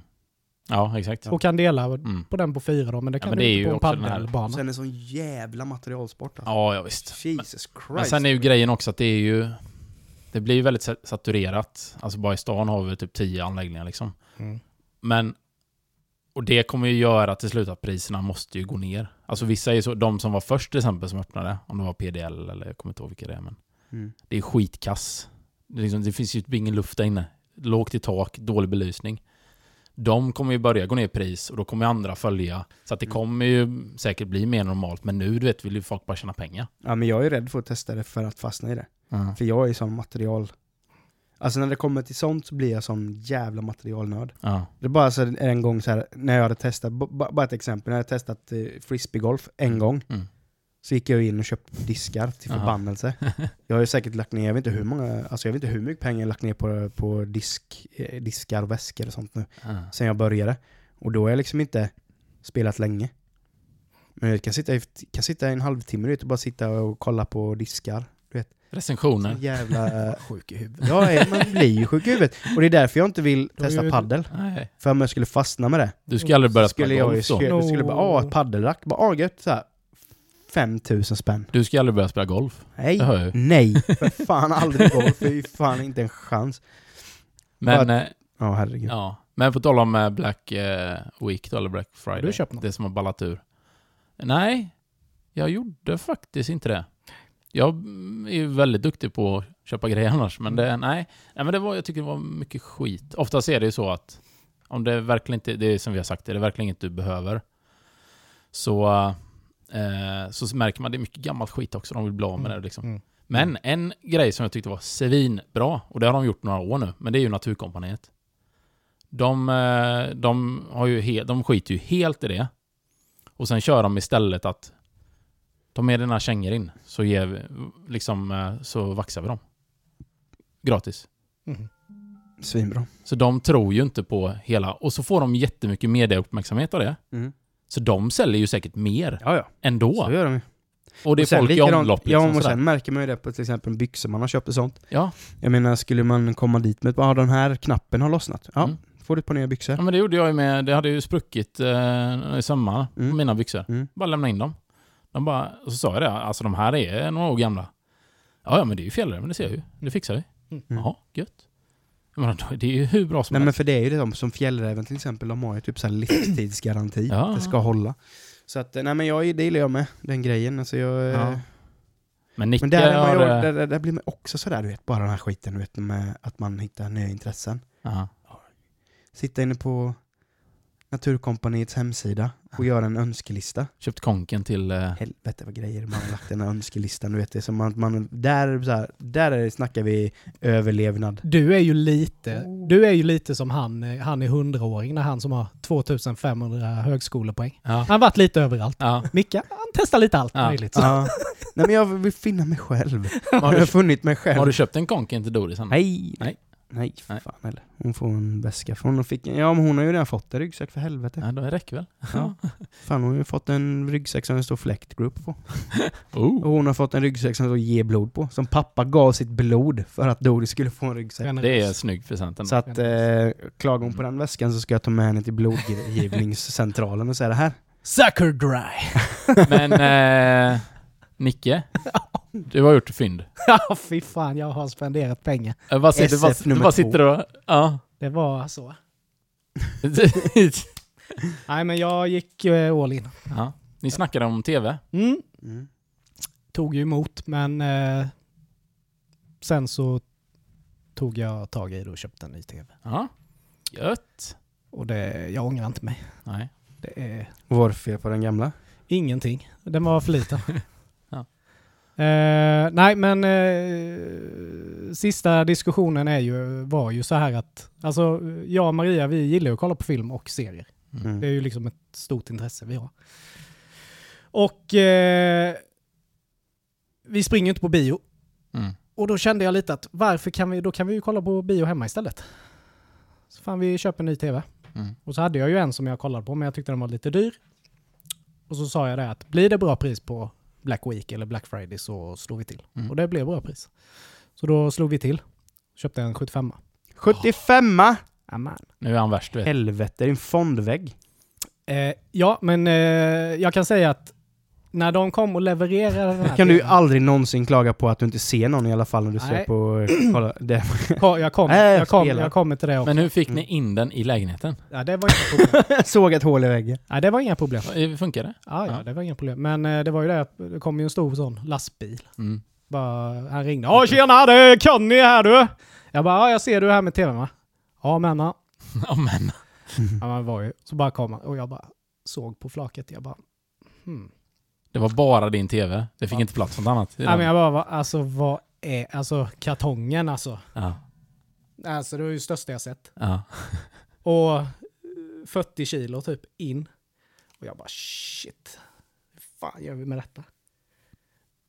Ja, exakt. Och kan dela Mm. på den på fyra då, men det kan men du det är inte ju på en paddelbana. Sen är det sån jävla materialsport alltså. Ja, ja visst. Jesus Christ. Men sen är ju grejen också att det är ju... Det blir ju väldigt sa- saturerat. Alltså bara i stan har vi typ 10 anläggningar liksom. Mm. Men... Och det kommer ju göra till slut att priserna måste ju gå ner. Alltså vissa är så, de som var först till exempel som öppnade, om det var PDL eller jag kommer inte ihåg vilka det är, men Mm. det är skitkass. Det, liksom, det finns ju typ ingen luft där inne. Lågt i tak, dålig belysning. De kommer ju börja gå ner i pris och då kommer andra följa. Så att det Mm. kommer ju säkert bli mer normalt. Men nu, du vet, vill ju folk bara tjäna pengar. Ja men jag är rädd för att testa det för att fastna i det. För jag är sån material... Alltså när det kommer till sånt så blir jag sån jävla materialnörd. Ja. Det är bara så en gång så här, när jag hade testat, bara ett exempel, när jag hade testat eh, frisbeegolf en gång, Mm. så gick jag in och köpte diskar till förbannelse. [laughs] jag har ju säkert lagt ner, jag vet inte hur många, alltså jag vet inte hur mycket pengar jag lagt ner på, på disk, eh, diskar, väskor och sånt nu, Ja. sen jag började. Och då har jag liksom inte spelat länge. Men jag kan sitta, i, kan sitta i en halvtimme och bara sitta och kolla på diskar. Recensioner. Så jävla... eh, Sjuk i huvudet. Ja, eh, man blir ju sjuk i huvudet. Och det är därför jag inte vill testa paddel. Nej. För om jag skulle fastna med det, Du ska aldrig börja skulle spela jag golf då. skulle, skulle bara, ah, No. paddelrack, bara, ah, gött, såhär. 5000 spänn. Du ska aldrig börja spela golf. Nej, Det hör jag nej, [laughs] för fan aldrig golf, fy fan inte en chans. Men, eh, Ja, herregud. ja. Men på tal om Black eh, Week då, eller Black Friday. Du köpt något? Det som har ballat ur. Nej, jag gjorde faktiskt inte det. Jag mm, är ju väldigt duktig på att köpa grejer annars, men det, nej. nej men det var, jag tycker det var mycket skit. Oftast är det ju så att om det verkligen inte, det är som vi har sagt, är det verkligen inte du behöver, så, eh, så märker man det är mycket gammalt skit också. De vill bli av med det liksom. Mm. Men en grej som jag tyckte var svinbra, och det har de gjort några år nu, men det är ju Naturkompaniet. De, eh, de, har ju he- de skiter ju helt i det. Och sen kör de istället att ta med dina kängor in så, ger vi, liksom, eh, så vaxar vi dem. Gratis. Mhm. Svinbra. Så de tror ju inte på hela... Och så får de jättemycket mediauppmärksamhet av det. Mm. Så de säljer ju säkert mer Ja, ja. ändå. Så gör de ju. Och det är Och folk i omlopp. Liksom, Ja, och sen märker man ju det på till exempel byxor man har köpt och sånt. ja. Jag menar, skulle man komma dit med att ah, den här knappen har lossnat. Ja, Mm. får du ett par nya byxor. ja, men det gjorde jag ju med. Det hade ju spruckit eh, i sömmar på Mm. mina byxor. Mm. Bara lämna in dem. De bara, och så sa jag det, alltså de här är några år gamla. Ja, ja men det är ju fel men det ser jag ju. Det fixar vi. Mm. Jaha, gött. Jag menar, det är ju hur bra som Nej men helst. för det är ju det de som Fjällräven till exempel, de har ju typ så här livstidsgaranti. Ja. att Det ska hålla. Så att, nej men jag, det gillar jag med, den grejen. Alltså jag, Ja. eh, Men Nicke Men där, är man har... ju, eh, där, där, där blir man också sådär, du vet, bara den här skiten, du vet, med att man hittar nya intressen. ja. Sitta inne på Naturkompaniets hemsida och göra en önskelista. Köpt konken till... Eh, Helvete vad grejer man har lagt i den här önskelistan, du vet. Det är som att man, där, så här, där är, snackar vi överlevnad. Du är ju lite, du är ju lite som han, eh, han är hundraåring, när han som har 2500 högskolepoäng. ja. Han har varit lite överallt. ja. Micke, han testar lite allt Ja. möjligt. Ja. Nej men jag vill finna mig själv. Har, Jag du, har funnit mig själv. har du köpt en konken till Doris? Nej, Nej. Nej. för Nej. fan eller. Hon får en väska. För hon fick, ja men hon har ju redan fått en ryggsäck för helvete. Ja, det räcker väl? Ja. Fan hon har ju fått en ryggsäck som det står Fläkt Group på. [laughs] Och Oh. hon har fått en ryggsäck som det står Ge blod på. Som pappa gav sitt blod för att Doris skulle få en ryggsäck. Det är snygg present. Så att eh, klagar hon på den väskan så ska jag ta med henne till blodgivningscentralen och säga det här. Sucker dry! Men eh, Nicke, [laughs] du har gjort fynd. Ja, fy fan, jag har spenderat pengar. Jag bara sitter, SF du nummer två. sitter och... Ja. Det var så. [laughs] Nej, men jag gick eh, all in. ja. Ni snackade om TV. Mm. Mm. Tog ju emot, men eh, sen så tog jag tag i det och köpte en ny tv. Ja. Gött. Och det, jag ångrar inte mig. Nej. Det är Vad var det för fel på den gamla? ingenting. Den var för liten. [laughs] Eh, nej, men eh, sista diskussionen är ju, var ju så här att alltså, jag och Maria, vi gillar att kolla på film och serier. Mm. Det är ju liksom ett stort intresse vi har. Och eh, vi springer inte på bio. Mm. Och då kände jag lite att varför kan vi, då kan vi ju kolla på bio hemma istället. Så fan vi köper en ny tv. Mm. Och så hade jag ju en som jag kollade på men jag tyckte den var lite dyr. Och så sa jag det att blir det bra pris på Black Week eller Black Friday så slår vi till. Mm. Och det blev bra pris. Så då slog vi till. Köpte en 75 75 Amen. Nu är han värst, vet du. Helvete, det är en fondvägg. Eh, ja, men eh, jag kan säga att när de kom och levererade den här kan du ju aldrig någonsin klaga på att du inte ser någon i alla fall när du Nej. ser på... [clears throat] Kolla, det. Jag, kom, [laughs] Nej, jag, kom, jag kommer till det också. Men hur fick ni in den i lägenheten? Ja, det var inga problem. [laughs] Såg ett hål i väggen. Nej, det var inga problem. Eh, Funkar det? Ja, ja, Ja. det var inga problem. Men eh, det var ju det att det kom ju en stor sån lastbil. Mm. Bara, han ringde. Ja, tjena, det är Conny här du! Jag bara, ja, jag ser du här med tvn va? Ja, men ja. [laughs] Ja, men. ja man var ju. Så bara kom han och jag bara såg på flaket. Jag bara, hmm. Det var bara din TV. Det fick Ja. inte plats något annat. Ja, men jag bara, alltså vad är, alltså kartongen alltså. ja. Alltså det var ju det största jag sett. Ja. Och eh, 40 kilo typ in. Och jag bara shit. Hur fan gör vi med detta?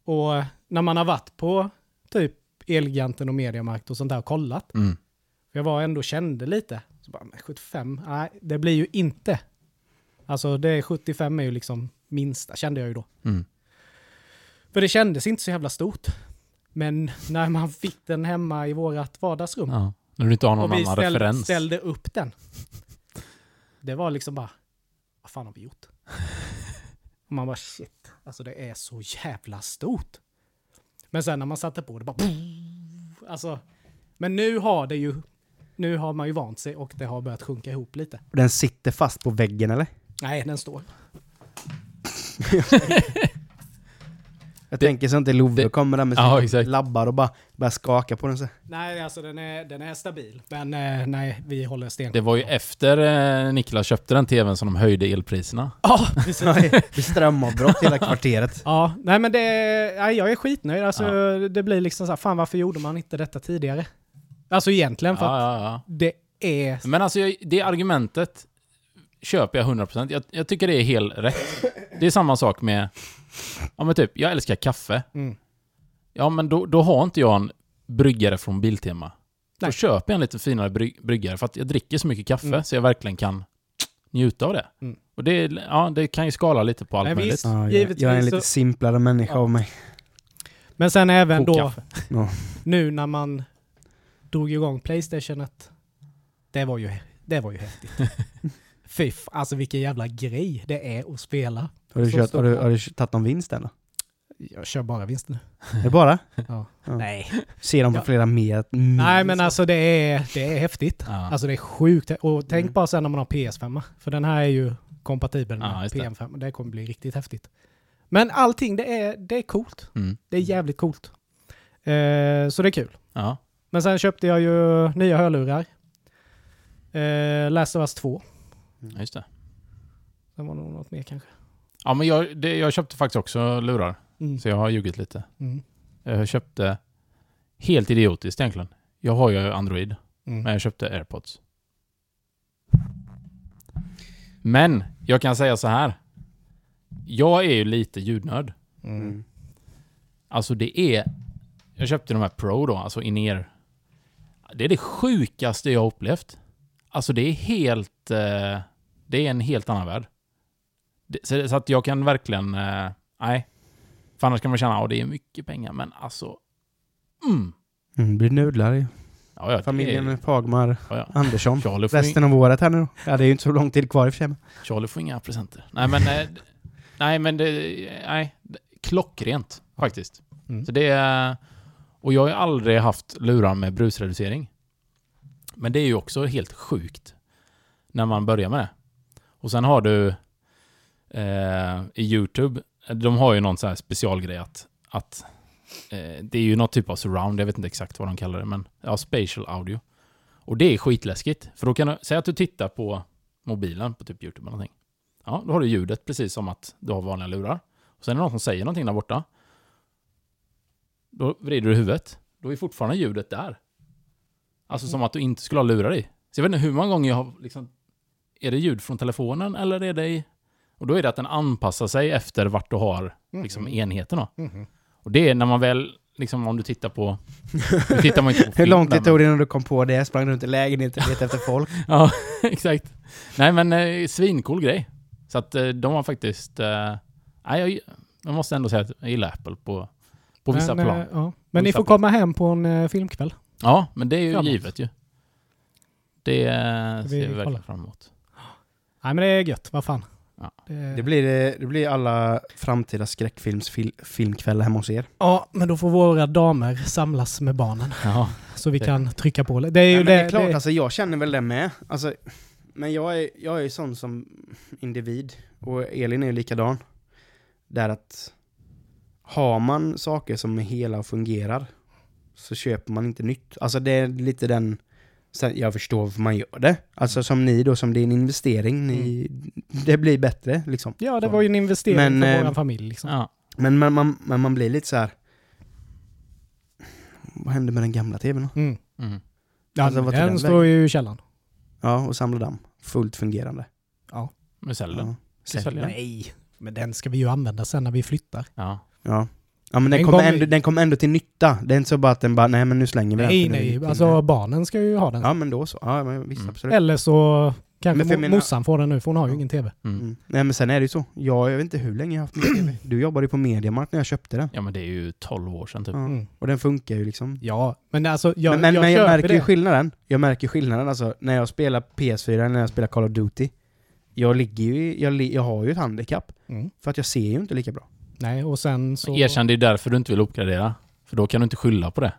Och när man har varit på typ Elgiganten och Mediamarkt och sånt där och kollat. Mm. Jag var ändå kände lite. Så bara, men 75, nej det blir ju inte. Alltså det är 75 är ju liksom minsta kände jag ju då. Mm. För det kändes inte så jävla stort. Men när man fick den hemma i vårat vardagsrum Ja. När du inte har någon och vi annan ställ, referens. ställde upp den. Det var liksom bara, vad fan har vi gjort? Och man bara shit, alltså det är så jävla stort. Men sen när man satte på det bara, alltså, men nu har det ju, nu har man ju vant sig och det har börjat sjunka ihop lite. Och den sitter fast på väggen eller? Nej, den står. [laughs] Jag Det- tänker så inte Love det- kommer där med Ja, sina exakt. labbar och bara börjar skaka på den så. Nej, alltså den är, den är stabil. Men eh, nej, vi håller stenkoll. Det var ju efter eh, Niklas köpte den TVn som de höjde elpriserna. Ja, [laughs] precis. Det är strömavbrott hela kvarteret. Ja, nej men det, nej, jag är skitnöjd. Alltså, Ja. Det blir liksom så här, fan varför gjorde man inte detta tidigare? Alltså egentligen för att Ja, ja, ja. det är... Men alltså, jag, det argumentet köper jag 100%. Jag, jag tycker det är helt rätt. Det är samma sak med... Ja men typ, jag älskar kaffe. Mm. Ja men då, då har inte jag en bryggare från Biltema. Då Nej. köper jag en lite finare bry, bryggare för att jag dricker så mycket kaffe Mm. så jag verkligen kan njuta av det. Mm. Och det, ja, det kan ju skala lite på allt Men möjligt. Ja, jag, Givetvis jag är en lite simplare människa Ja. av mig. Men sen även då, Kokkaffe. Ja. nu när man drog igång Playstationet. Det var ju, det var ju häftigt. [laughs] Fy f- alltså vilken jävla grej det är att spela. Har du, kört, har du, har du tagit någon vinst eller? Jag kör bara vinst nu. Är det bara? Ja. Ja. Nej. Ser de på Ja. flera mer? Nej men alltså det är, det är häftigt. Ja. Alltså det är sjukt. Och tänk Mm. bara sen när man har PS5. För den här är ju kompatibel med Ja, just det. PM5. Det kommer bli riktigt häftigt. Men allting det är, det är coolt. Mm. Det är jävligt coolt. Eh, så det är kul. Ja. Men sen köpte jag ju nya hörlurar. Eh, Last of Us 2. Ja, just det. Sen var det nog något mer kanske. Ja men jag, det, jag köpte faktiskt också lurar. Mm. Så jag har ljugit lite. Mm. Jag köpte helt idiotiskt egentligen. Jag har ju Android, Mm. men jag köpte AirPods. Men jag kan säga så här. Jag är ju lite ljudnörd. Mm. Alltså det är... Jag köpte de här Pro då, alltså in-ear. Det är det sjukaste jag har upplevt. Alltså det är helt... Eh, det är en helt annan värld. Så, så att jag kan verkligen... Eh, nej. För annars kan man känna att det är mycket pengar, men alltså... Mm. Mm, blir nudlar i Ja, ja, familjen är- Fagmar Ja, ja. Andersson. Resten av året här nu. Ja, det är ju inte så lång tid kvar i och för sig. Charlie får inga presenter. Nej men... Eh, nej men det... Nej. Klockrent faktiskt. Mm. Så det är... Och jag har ju aldrig haft lurar med brusreducering. Men det är ju också helt sjukt när man börjar med det. Och sen har du eh, i YouTube, de har ju någon så här specialgrej att, att eh, det är ju någon typ av surround, jag vet inte exakt vad de kallar det, men ja, spatial audio. Och det är skitläskigt, för då kan du, säg att du tittar på mobilen på typ YouTube eller någonting. Ja, då har du ljudet precis som att du har vanliga lurar. Och sen är det någon som säger någonting där borta. Då vrider du huvudet. Då är fortfarande ljudet där. Alltså som att du inte skulle ha lurar i. Så jag vet inte hur många gånger jag har liksom... Är det ljud från telefonen eller är det i... Och då är det att den anpassar sig efter vart du har liksom enheten då. Mhm. Och det är när man väl, liksom om du tittar på... Nu tittar man inte på [laughs] Hur film lång där, tid tog det innan du kom på det? Sprang runt i lägenheten och letade efter folk? [laughs] Ja, [laughs] exakt. Nej men eh, svincool grej. Så att eh, de har faktiskt... Eh, nej, jag, jag måste ändå säga att jag gillar Apple på, på vissa men, plan. eh, ja. Men ni får plan. komma hem på en eh, filmkväll. Ja, men det är ju Framåt. givet ju. Det eh, Vi ser vi kollar. verkligen fram emot. Nej men det är gött, vad fan. Ja. Det, Det blir, det, det blir alla framtida skräckfilmsfilmkvällar hemma hos er. Ja, men då får våra damer samlas med barnen. Ja, Så vi Det- kan trycka på. Det är ju Nej, det, det är klart, det, alltså jag känner väl det med. Alltså, men jag är, jag är ju sån som individ, och Elin är ju likadan. Där att har man saker som är hela och fungerar så köper man inte nytt. Alltså det är lite den, sen, jag förstår varför man gör det. Alltså som ni då, som det är en investering, ni, det blir bättre liksom. ja, det var ju en investering Men, för eh, vår familj. Liksom. ja. Men man, man, men man blir lite så här. Vad hände med den gamla tvn då? Mm. Mm. Ja, Alltså, tog den den står ju i källaren. Ja, och samla damm. Fullt fungerande. Men sälj den. Ja. Sälj Sälja. den. Nej, men den ska vi ju använda sen när vi flyttar. Ja. Ja. Ja men den En kommer, ändå, den kommer ändå till nytta. Det är inte så bara att den bara, nej men nu slänger vi Nej, den. nu- nej, alltså barnen ska ju ha den. Ja men då så. Ja men visst, Mm. absolut. Eller så kanske Men menar- morsan får den nu, för hon har ju ingen tv. Mm. Mm. Nej men sen är det ju så. Jag, jag vet inte hur länge jag har haft min TV. [clears throat] Du jobbade ju på Mediamarkt när jag köpte den. ja, men det är ju 12 år sedan typ. Ja. Mm. Och den funkar ju liksom. Ja, men alltså jag, men men jag men jag märker ju skillnaden. Jag märker skillnaden alltså när jag spelar PS4 eller när jag spelar Call of Duty. Jag ligger ju, jag, jag har ju ett handikapp. Mm. För att jag ser ju inte lika bra. Nej, och sen så... Erkänn, det är därför du inte vill uppgradera. För då kan du inte skylla på det.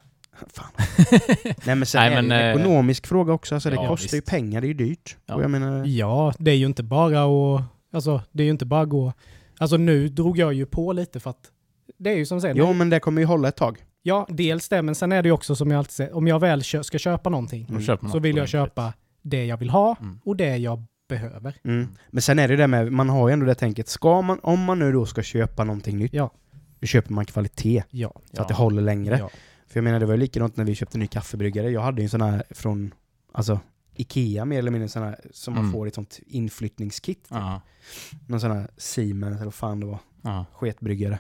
Fan. [laughs] Nej men sen Nej, är men, det en eh, ekonomisk fråga också. Alltså, det ja, kostar ju visst. pengar, det är ju dyrt. Ja. Och jag menar... Ja, det är ju inte bara att... Alltså, det är ju inte bara att gå... Alltså nu drog jag ju på lite för att... Det är ju som säger, Jo men det kommer ju hålla ett tag. Ja, dels det, men sen är det ju också som jag alltid säger, om jag väl kö- ska köpa någonting man så vill jag köpa det jag vill ha Mm. och det jag behöver. Mm. Men sen är det ju det med, man har ju ändå det tänket, ska man, om man nu då ska köpa någonting nytt, Ja. då köper man kvalitet. Ja. Så att det håller längre. ja. För jag menar det var ju likadant när vi köpte ny kaffebryggare. Jag hade ju en sån här från, alltså Ikea mer eller mindre sån här, som man Mm. får i ett sånt inflyttningskit. Ja. Någon sån här Siemens eller vad fan det var. Ja. sketbryggare.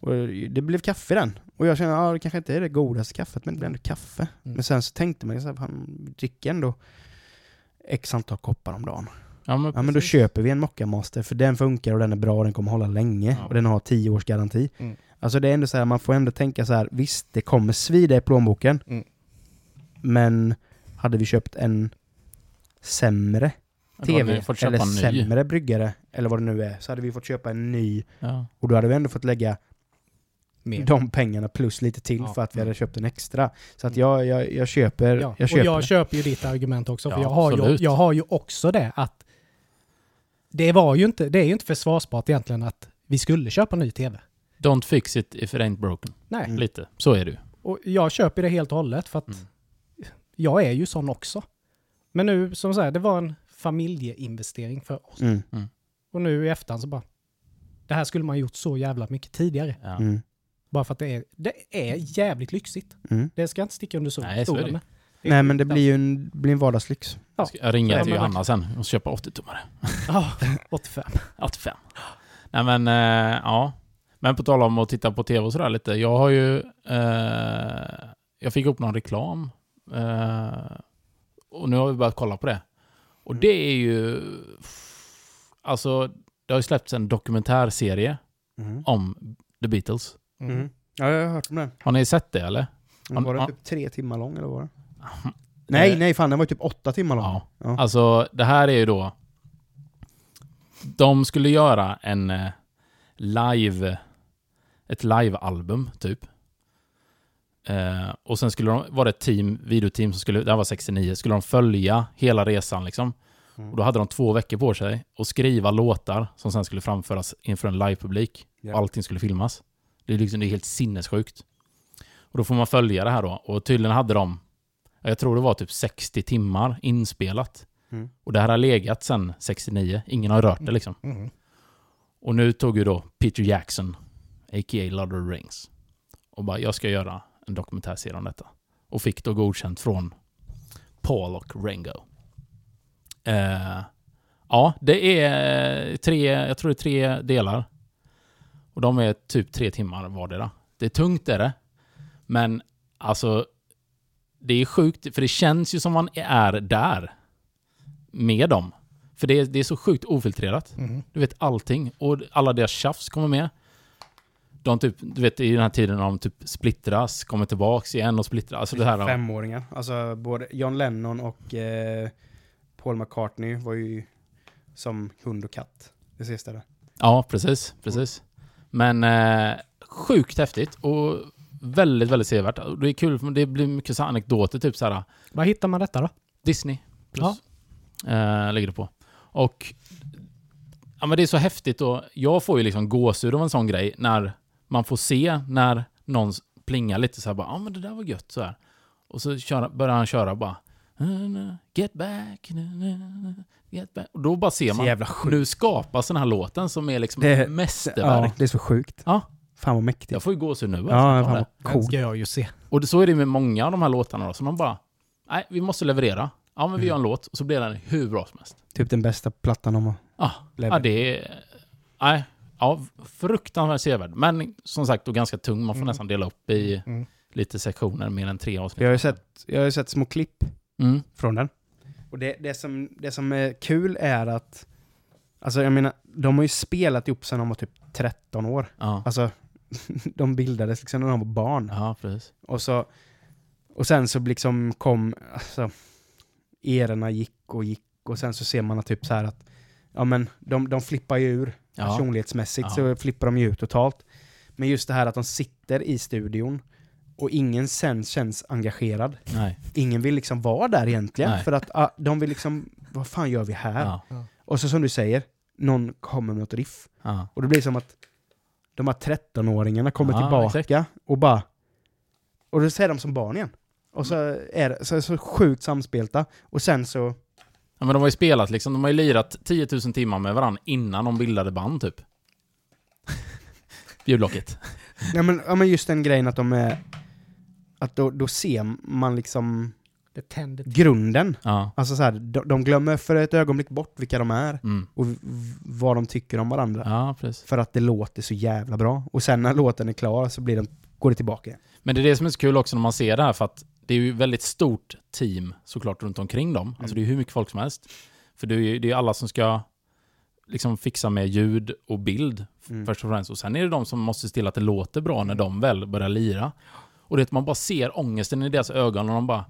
Och det blev kaffe i den. Och jag kände, ja det kanske inte är det godaste kaffet, men det blir ändå kaffe. Mm. Men sen så tänkte man ju så här, vi dricker ändå x antal koppar om dagen. Ja, men, Ja men då köper vi en Mocca Master, för den funkar och den är bra och den kommer hålla länge. Ja. Och den har 10 års garanti. Mm. Alltså det är ändå så här, man får ändå tänka så här, visst det kommer svida i plånboken. Mm. Men hade vi köpt en sämre TV, eller sämre bryggare, eller vad det nu är, så hade vi fått köpa en ny. Ja. Och då hade vi ändå fått lägga Mer. de pengarna plus lite till Ja. för att vi hade köpt en extra. Så att jag, jag, jag köper, Ja. jag köper och jag det. köper ju ditt argument också, för Ja, jag, har ju, jag har ju också det att det var ju inte, det är ju inte försvarsbart egentligen att vi skulle köpa ny tv. Don't fix it if it ain't broken. Nej. Mm. Lite. Så är det ju. Och jag köper det helt och hållet för att Mm. jag är ju sån också. Men nu, som sagt, det var en familjeinvestering för oss. Mm. Och nu i efterhand så bara, det här skulle man gjort så jävla mycket tidigare. Ja. Mm. Bara för att det är, det är jävligt lyxigt. Mm. Det ska jag inte sticka under sol- Nej, så är stolen det. med. Nej men det blir ju en, blir en vardagslyx. Ja. Jag ska jag ringer Ja, till Johanna sen och köpa 80-tummare. Ja, 85. 85. [laughs] Nej men, eh, ja. Men på tal om att titta på tv och sådär lite. Jag har ju... Eh, jag fick upp någon reklam. Eh, och nu har vi börjat kolla på det. Och Mm. det är ju... Alltså, det har ju släppts en dokumentärserie Mm. om The Beatles. Mm. Ja, jag har hört om den. Har ni sett det eller? Men Var den typ tre timmar lång eller var det? [laughs] Nej, nej fan den var ju typ åtta timmar lång. Ja. Ja. Alltså, det här är ju då... De skulle göra en eh, live... Ett live-album, typ. Eh, och sen skulle de, var det ett team, videoteam, som skulle, det här var 69, skulle de följa hela resan liksom. Mm. Och då hade de två veckor på sig att skriva låtar som sen skulle framföras inför en livepublik. Ja. Och allting skulle filmas. Det är, liksom, det är helt sinnessjukt. Och då får man följa det här då. Och tydligen hade de, jag tror det var typ 60 timmar inspelat. Mm. Och det här har legat sedan 69. Ingen har rört det liksom. Mm. Och nu tog ju då Peter Jackson, a.k.a. Lord of the Rings, och bara jag ska göra en dokumentärserie om detta. Och fick då godkänt från Paul och Ringo. Eh, ja, det är tre, jag tror det är tre delar. Och de är typ tre timmar vardera. Det är tungt är det. Men alltså, det är sjukt, för det känns ju som man är där med dem. För det är, det är så sjukt ofiltrerat. Mm. Du vet allting. Och alla deras tjafs kommer med. De typ, du vet i den här tiden när de typ splittras, kommer tillbaks igen och splittras. Alltså det här... Femåringar. Alltså både John Lennon och eh, Paul McCartney var ju som hund och katt. Det sista där. Ja, precis. Precis. Men eh, sjukt häftigt och väldigt, väldigt sevärt. Det är kul, det blir mycket så anekdoter, typ så här Var hittar man detta då? Disney plus. Eh, ligger det på. Och ja, men det är så häftigt och jag får ju liksom gåshud av en sån grej när man får se när någon plingar lite så här bara, ja men det där var gött så här. Och så köra, börjar han köra bara Get back, get back. Och då bara ser Så man, jävla sjukt. nu skapas den här låten som är liksom Det- mästerverk. Ja, det är så sjukt. Ja. Fan vad mäktigt. Jag får ju gåshud nu. alltså, Ja, fan vad cool. ska jag ju se. Och det- så är det med många av de här låtarna då, som de bara, nej vi måste leverera. Ja men vi gör en låt och så blir den hur bra som helst. Typ den bästa plattan de har Ja, ja det är... Nej, ja, fruktansvärt sevärd. Men som sagt, då ganska tung. Man får Mm. nästan dela upp i Mm. lite sektioner, mer än tre avsnitt. Jag har ju sett, jag har ju sett små klipp Mm. från den. Och det, det, som, det som är kul är att, alltså jag menar, de har ju spelat ihop sedan de var typ 13 år. Ja. Alltså, [laughs] de bildades liksom när de var barn. ja, precis. Och så, och sen så liksom kom, alltså, erorna gick och gick och sen så ser man att typ så här att, ja men de, de flippar ju ur Ja. personlighetsmässigt Ja. så flippar de ju ut totalt. Men just det här att de sitter i studion och ingen sen känns engagerad. Nej. Ingen vill liksom vara där egentligen Nej. för att ah, de vill liksom, vad fan gör vi här? Ja. Och så som du säger, någon kommer med något riff. Ja. Och det blir som att de här 13-åringarna kommer Ja, tillbaka exakt. och bara... Och då säger de som barn igen. Och så är det så, så sjukt samspelta. Och sen så... ja, men de har ju spelat liksom, de har ju lirat 10 000 timmar med varandra innan de bildade band typ. [laughs] Ljudlocket. Ja men, ja men just den grejen att de är... Att då, då ser man liksom grunden. Ja. Alltså så här, de, de glömmer för ett ögonblick bort vilka de är Mm. och vad de tycker om varandra. ja. För att det låter så jävla bra. Och sen när låten är klar så blir den, går det tillbaka. Men det är det som är så kul också när man ser det här, för att det är ju väldigt stort team såklart runt omkring dem. Alltså det är hur mycket folk som helst. För det är ju det är alla som ska liksom fixa med ljud och bild Mm. först och främst. Och sen är det de som måste se till att det låter bra när de väl börjar lira. Och det man bara ser ångesten i deras ögon och de bara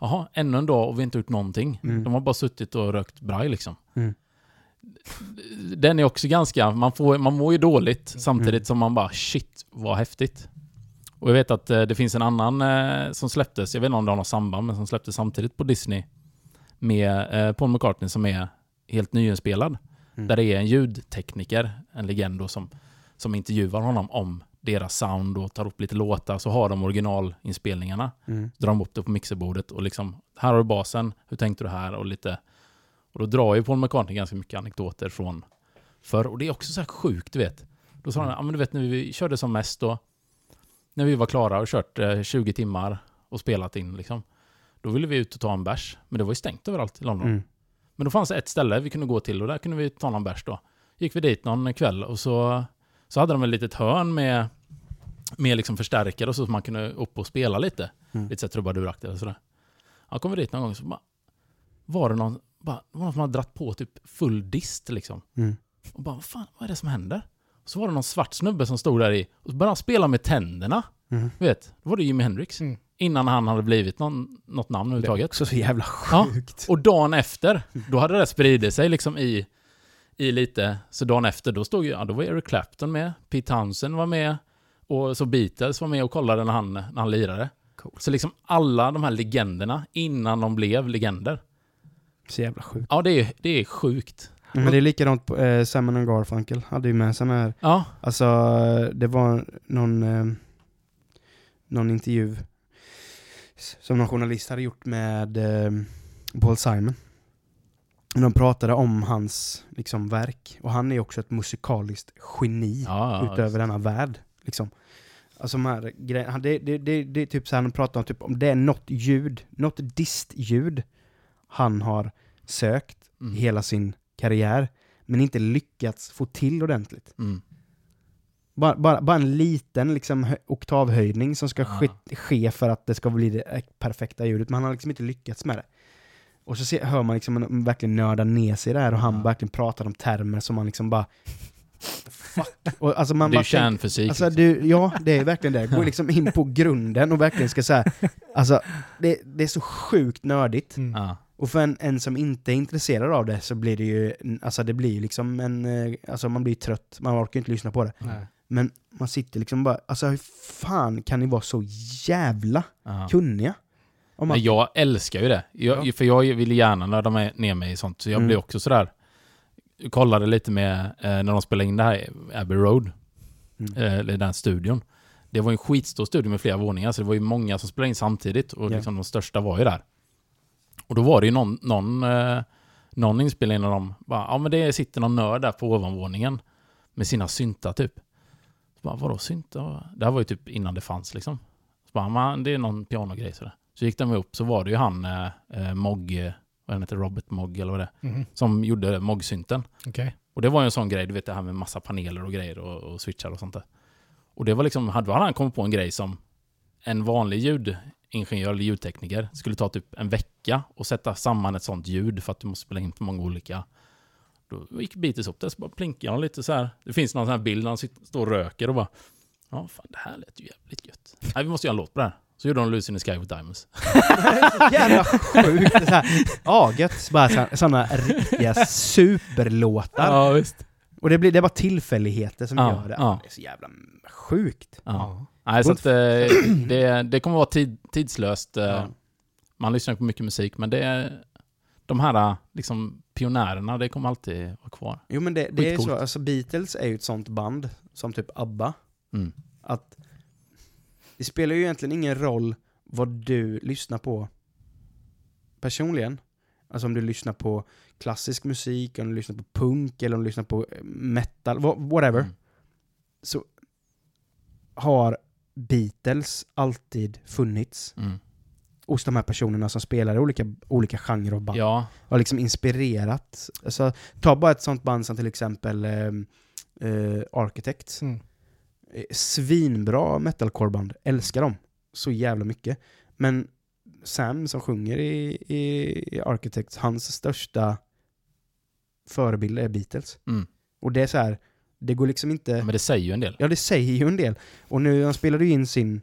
Jaha, ännu en dag och vi har inte gjort någonting. Mm. De har bara suttit och rökt braj liksom. Mm. Den är också ganska, man, får, man mår ju dåligt samtidigt som man bara shit, vad häftigt. Och jag vet att eh, det finns en annan eh, som släpptes, jag vet inte om det har något samband, men som släpptes samtidigt på Disney med eh, Paul McCartney som är helt nyinspelad. Mm. Där det är en ljudtekniker, en legend som, som intervjuar honom om deras sound och tar upp lite låtar, så har de originalinspelningarna. Mm. Drar de upp det på mixerbordet och liksom, här har du basen, hur tänkte du här? Och lite... Och då drar ju Paul McCartney ganska mycket anekdoter från förr. Och det är också så här sjukt, du vet. Då sa han, ja men du vet när vi körde som mest då, när vi var klara och kört eh, 20 timmar och spelat in liksom. Då ville vi ut och ta en bärs, men det var ju stängt överallt i London. Mm. Men då fanns det ett ställe vi kunde gå till och där kunde vi ta någon bärs då. Gick vi dit någon kväll och så, så hade de ett litet hörn med, med liksom förstärkare och så, så man kunde upp och spela lite. Mm. Lite så trubaduraktigt och sådär. Ja, kom vi dit någon gång så bara, var det någon, bara, det var någon som hade dratt på typ full dist liksom. Mm. Och bara, vad fan, vad är det som händer? Och så var det någon svart snubbe som stod där i och så började han spela med tänderna. Mm. Vet, då var det Jimi Hendrix. Mm. Innan han hade blivit någon, något namn Det är överhuvudtaget. också så jävla Ja. sjukt. Och dagen efter, då hade det spridit sig liksom i, i lite, så dagen efter då stod ju, ja då var Eric Clapton med, Pete Townsend var med, och så Beatles var med och kollade när han, när han lirade. Coolt. Så liksom alla de här legenderna, innan de blev legender. Så jävla sjukt. Ja, det är, det är sjukt. Men det är likadant på eh, Simon and Garfunkel. Hade ju med sån här, Ja, alltså det var någon, eh, någon intervju som någon journalist hade gjort med eh, Paul Simon. De pratade om hans liksom, verk. Och han är också ett musikaliskt geni ja, ja utöver denna värld. Liksom. Alltså de här grejerna, det, det, det, det är typ så här, han pratar om typ, om det är något ljud, något distljud han har sökt Mm. hela sin karriär, men inte lyckats få till ordentligt. Mm. Bara, bara, bara en liten liksom, hö- oktavhöjning som ska Ja. ske, ske för att det ska bli det perfekta ljudet, men han har liksom inte lyckats med det. Och så ser, hör man liksom en, verkligen nörda ner sig där och han Ja. verkligen pratar om termer som man liksom bara... Fuck. Och, alltså man Det är bara ju kärnfysik. Alltså liksom. du, ja, det är verkligen det. Gå liksom in på grunden och verkligen ska säga, alltså det, det är så sjukt nördigt. Mm. ja. Och för en, en som inte är intresserad av det så blir det ju, alltså det blir ju liksom en, eh, alltså man blir trött, man orkar inte lyssna på det. Nej. Men man sitter liksom bara, alltså hur fan kan ni vara så jävla ja. kunniga? Man, Men jag älskar ju det. Jag, Ja. För jag vill gärna nörda med, ner mig i sånt. Så jag Mm. blir också sådär... Kollade lite med eh, när de spelade in det här i Abbey Road. Mm. Eh, den studion. Det var en skitstor studio med flera våningar, så det var ju många som spelade in samtidigt. Och Ja. liksom de största var ju där. Och då var det ju någon, någon, eh, någon inspelning när de bara, ja men det sitter någon nörd där på ovanvåningen. Med sina syntar typ. Så bara, vadå syntar? Det här var ju typ innan det fanns liksom. Så bara, man, det är någon pianogrej sådär. Så gick de upp så var det ju han eh, Mogg, eh, vad han heter, Robert Mogg eller vad det är, Mhm. som gjorde Mogg-synten. Okej. Och det var ju en sån grej, du vet det här med massa paneler och grejer och, och switchar och sånt där. Och det var liksom, hade han kommit på en grej som en vanlig ljudingenjör eller ljudtekniker skulle ta typ en vecka och sätta samman ett sånt ljud för att du måste spela in på många olika. Då gick Beatles upp där, så bara blinkade han lite så här. Det finns någon sån här bild när han sitter, står och röker och bara Ja, fan det här lät ju jävligt gött. Nej, vi måste göra en låt på det här. Så gjorde de Lucy in the Sky with Diamonds. [laughs] jävla sjukt! Så här, Ja, gött. Bara sådana riktiga superlåtar. Ja, visst. Och det, blir, det är bara tillfälligheter som Ja, gör det. ja. Det är så jävla sjukt. Ja. Nej, så att, eh, det, det kommer vara tid, tidslöst. eh, Ja. Man lyssnar på mycket musik, men det är, de här liksom, pionjärerna, det kommer alltid vara kvar. Jo men det, det är så, alltså Beatles är ju ett sånt band, som typ ABBA, Mm. att det spelar ju egentligen ingen roll vad du lyssnar på personligen. Alltså om du lyssnar på klassisk musik, om du lyssnar på punk, eller om du lyssnar på eh, metal, wha- whatever. Mm. Så har Beatles alltid funnits. Mm. hos de här personerna som spelar olika, olika genrer av band. Ja, Har liksom inspirerat. Alltså, ta bara ett sånt band som till exempel eh, eh, Architects. Mm. Eh, Svinbra metalcoreband. Älskar dem så jävla mycket. Men Sam som sjunger i, i, i Architects, hans största förebild är Beatles. mm. Och det är så här, det går liksom inte... men det säger ju en del. Ja, det säger ju en del. Och nu, han spelade ju in sin,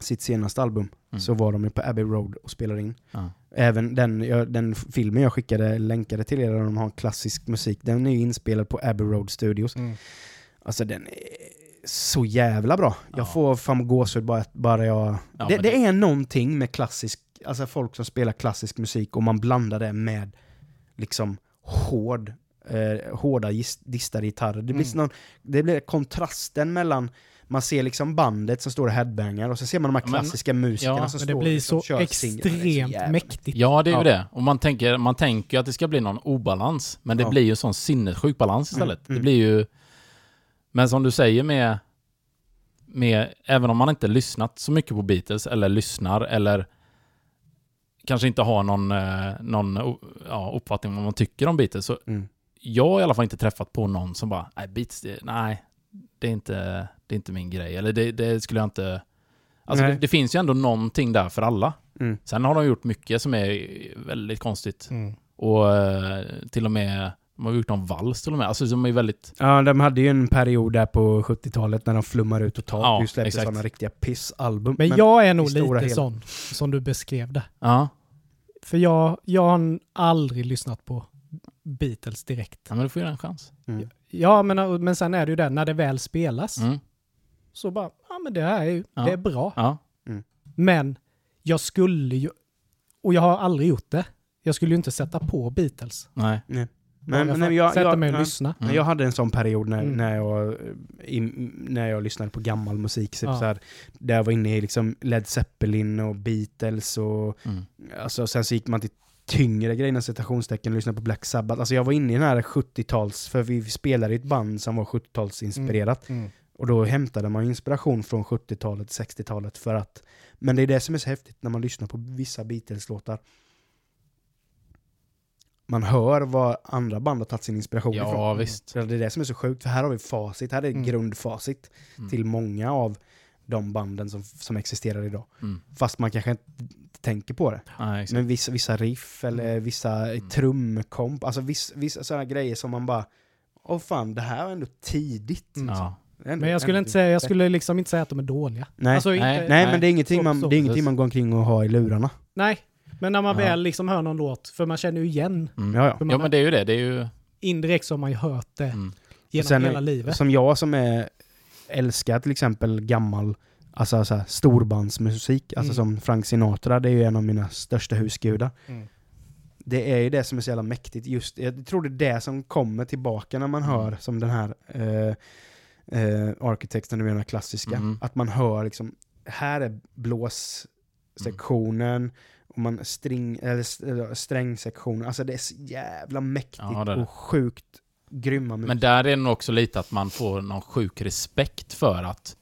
sitt senaste album, Mm. så var de ju på Abbey Road och spelade in. Ja. Även den, jag, den filmen jag skickade, länkade till er, där de har klassisk musik, den är ju inspelad på Abbey Road Studios. Mm. Alltså den är så jävla bra. Jag Ja. får fan gåshud bara, bara jag... Ja, det, men det är någonting med klassisk, alltså folk som spelar klassisk musik och man blandar det med liksom hård, eh, hårda distade gitarrer. Det blir, Mm. sån, det blir kontrasten mellan man ser liksom bandet som står och headbangar och så ser man de här Ja, men- klassiska musikerna ja, som det står blir liksom, så kör singlar. Det är extremt mäktigt. Ja, det är ju Ja. det. Och man tänker, man tänker att det ska bli någon obalans. Men det Ja. blir ju en sån sinnessjuk balans istället. Mm, mm. Det blir ju... Men som du säger med, med... Även om man inte lyssnat så mycket på Beatles, eller lyssnar, eller kanske inte har någon, eh, någon ja, uppfattning om vad man tycker om Beatles, så Mm. jag har i alla fall inte träffat på någon som bara, nej, Beatles, det, nej, det är, inte, det är inte min grej. Eller det, det skulle jag inte... Alltså det, det finns ju ändå någonting där för alla. Mm. Sen har de gjort mycket som är väldigt konstigt. Mm. Och eh, till och med, de har gjort någon vals till och med. Alltså de är väldigt... Ja, de hade ju en period där på 70-talet när de flummar ut totalt. Ja, just släppte sådana riktiga pissalbum. Men, jag är nog lite hela- sån som du beskrev det. Ja, För jag, jag har aldrig lyssnat på Beatles direkt. ja men du får ju en chans. Mm. Ja, men, men sen är det ju det, när det väl spelas, Mm. så bara, ja men det här är ju, Ja. det är bra. Ja. Men jag skulle ju, och jag har aldrig gjort det, jag skulle ju inte sätta på Beatles. Nej. Men, Men, men, jag, sätta jag, mig och ja. lyssna. Men jag hade en sån period när, Mm. när, jag, i, när jag lyssnade på gammal musik. Typ Ja. så här, där jag var inne i liksom Led Zeppelin och Beatles och Mm. alltså, sen så gick man till tyngre grejer, inom citationstecken, och lyssnade på Black Sabbath. Alltså jag var inne i den här 70-tals, för vi spelade i ett band som var 70-talsinspirerat. Mm. Och då hämtade man inspiration från 70-talet, 60-talet för att... Men det är det som är så häftigt när man lyssnar på vissa Beatles-låtar. Man hör vad andra band har tagit sin inspiration ifrån. Ja, visst. Så det är det som är så sjukt, för här har vi facit, här är Mm. grundfacit Mm. till många av de banden som, som existerar idag. Mm. Fast man kanske inte tänker på det. Nej, exakt. Men vissa, vissa riff eller Mm. vissa trumkomp, alltså vissa, vissa sådana grejer som man bara Åh fan, det här var ändå tidigt. Mm. Ja. Ändå- Men jag skulle, inte säga, jag skulle liksom inte säga att de är dåliga. Nej. Alltså, inte, Nej. nej. Nej, men det är ingenting, Så- man, så- det är ingenting man går omkring och har i lurarna. Men när man Ja. väl liksom hör någon låt, för man känner ju igen, Mm. Ja, ja. Ja, men det är ju det. Det är ju... indirekt så har man ju hört det Mm. genom sen- hela livet. Som jag som är, älskar till exempel gammal, alltså så här, storbandsmusik, alltså Mm. som Frank Sinatra, det är ju en av mina största husgudar. Mm. Det är ju det som är så jävla mäktigt, just, jag tror det är det som kommer tillbaka när man Mm. hör som den här eh, eh, Architecten, du menar klassiska, Mm. att man hör liksom, här är blåssektionen, och man string, eller, s- eller strängsektionen, alltså det är så jävla mäktigt Ja, det det. och sjukt grymma Men där är det nog också lite att man får någon sjuk respekt för att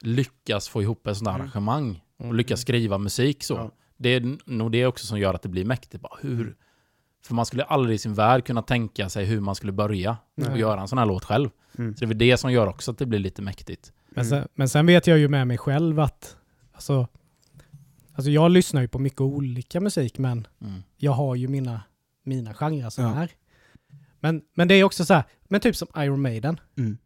lyckas få ihop ett sånt här Mm. arrangemang. Och Mm. lyckas skriva musik så. Ja. Det är nog det också som gör att det blir mäktigt. Bara hur? För man skulle aldrig i sin värld kunna tänka sig hur man skulle börja Nej. och göra en sån här låt själv. Mm. Så det är väl det som gör också att det blir lite mäktigt. Men sen, men sen vet jag ju med mig själv att, alltså, alltså jag lyssnar ju på mycket olika musik, men Mm. jag har ju mina, mina genrer som Ja. är. Men, men det är också så här, men typ som Iron Maiden, Mm.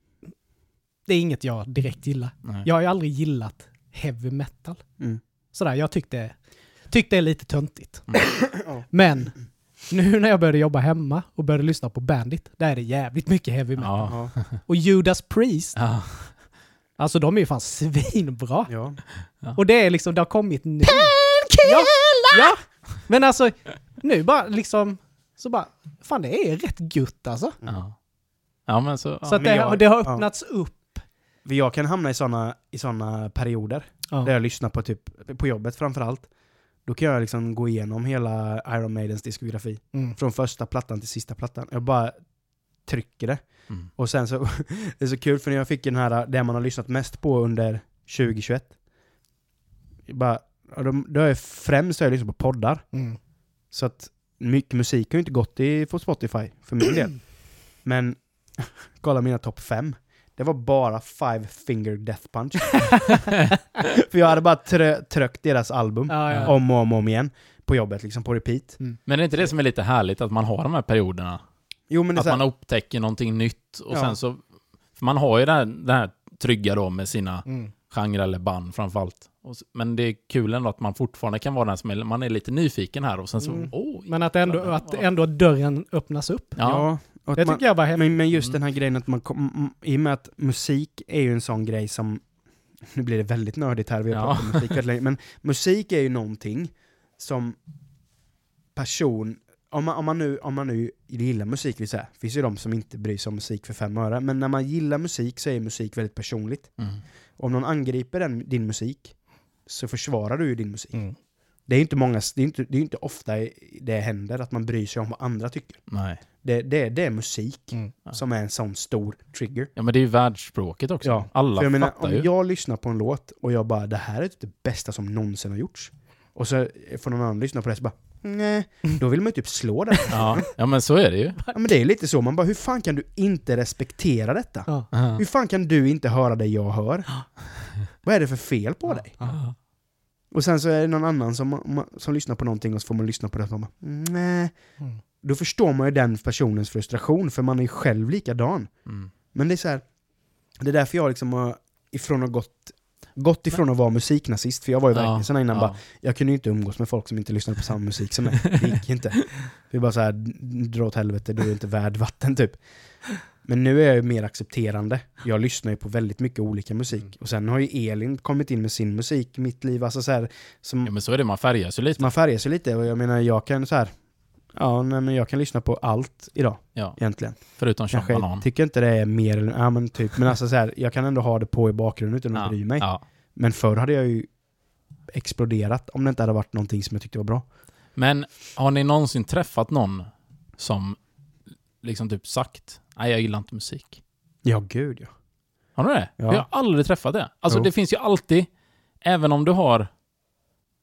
det är inget jag direkt gillar. Nej. Jag har ju aldrig gillat heavy metal. Mm. Sådär, jag tyckte, tyckte det är lite töntigt. [clears throat] Ja. Men nu när jag började jobba hemma och började lyssna på Bandit, där är det jävligt mycket heavy metal. Ja. Och Judas Priest, Ja. Alltså de är ju fan svinbra. Ja. Och det är liksom, det har kommit nu. Ja, ja, men alltså nu bara liksom, så bara, fan det är rätt gött alltså. Ja. Ja, men så... Så att men det, jag- det har ja. öppnats upp. För jag kan hamna i såna, i såna perioder, Ja. där jag lyssnar på typ, på jobbet framförallt. Då kan jag liksom gå igenom hela Iron Maidens diskografi. Mm. Från första plattan till sista plattan. Jag bara trycker det. Mm. Och sen så, [laughs] det är så kul för när jag fick den här, det man har lyssnat mest på under 2021. Jag bara de, då är främst har jag lyssnat på poddar. Mm. Så att mycket musik har ju inte gått i, på Spotify för min del. [clears throat] Men [laughs] kolla mina topp fem. Det var bara Five Finger Death Punch. [laughs] för jag hade bara trö, trökt deras album Ja, ja. om och om och om igen. På jobbet, liksom på repeat. Men det är inte det som är lite härligt, att man har de här perioderna? Jo men Att så här, man upptäcker någonting nytt och Ja. sen så... För man har ju det här, det här trygga då med sina Mm. genrer eller band framförallt. Men det är kul ändå att man fortfarande kan vara den som är, man är lite nyfiken här och sen så, Mm. åh, Men att ändå, att ändå dörren öppnas upp. ja. ja, Det man, tycker jag var häftigt. men, men just Mm. den här grejen att man kom, i och med att musik är ju en sån grej som, nu blir det väldigt nördigt här, vi har Ja. pratat om musik väldigt länge, men musik är ju någonting som person, om man, om man, nu, om man nu gillar musik, vill säga, finns ju de som inte bryr sig om musik för fem öre, men när man gillar musik så är musik väldigt personligt. Mm. Om någon angriper den, din musik, så försvarar du ju din musik. Mm. Det är ju inte många, det är inte, det är inte ofta det händer att man bryr sig om vad andra tycker. Nej. Det, det, det är musik Mm. som är en sån stor trigger. Ja men det är ju världsspråket också. Ja, Alla jag menar, fattar om ju. jag lyssnar på en låt och jag bara, det här är typ det bästa som någonsin har gjorts. Och så får någon annan lyssna på det så bara, nej, då vill man ju typ slå den. [laughs] Ja, ja men så är det ju. Ja men det är lite så, man bara, hur fan kan du inte respektera detta? Ja. Hur fan kan du inte höra det jag hör? Vad är det för fel på dig? Och sen så är det någon annan som, som lyssnar på någonting och så får man lyssna på det och man bara, nej. Mm. Då förstår man ju den personens frustration, för man är ju själv likadan. Mm. Men det är så här, det är därför jag liksom har ifrån och gått, gått ifrån att vara musiknazist, för jag var ju verkligen sån här innan bara, jag kunde ju inte umgås med folk som inte lyssnade på samma musik som mig. Det gick [laughs] inte. Det är bara så här, dra åt helvete, du är inte värd vatten typ. Men nu är jag ju mer accepterande. Jag lyssnar ju på väldigt mycket olika musik. Och sen har ju Elin kommit in med sin musik i mitt liv. Alltså så här, som, Ja men så är det, man färgas ju lite. man färgar sig lite. Och jag menar, jag kan så här, ja, nej, men jag kan lyssna på allt idag Ja, egentligen. förutom Sean Banan. tycker inte det är mer eller, ja men typ, men alltså så här, jag kan ändå ha det på i bakgrunden utan att Ja, bry mig. ja. Men förr hade jag ju exploderat om det inte hade varit någonting som jag tyckte var bra. Men har ni någonsin träffat någon som liksom typ sagt nej jag gillar inte musik? Ja, gud ja. Har du det? Ja. Jag har aldrig träffat det. Alltså Jo. det finns ju alltid, även om du har...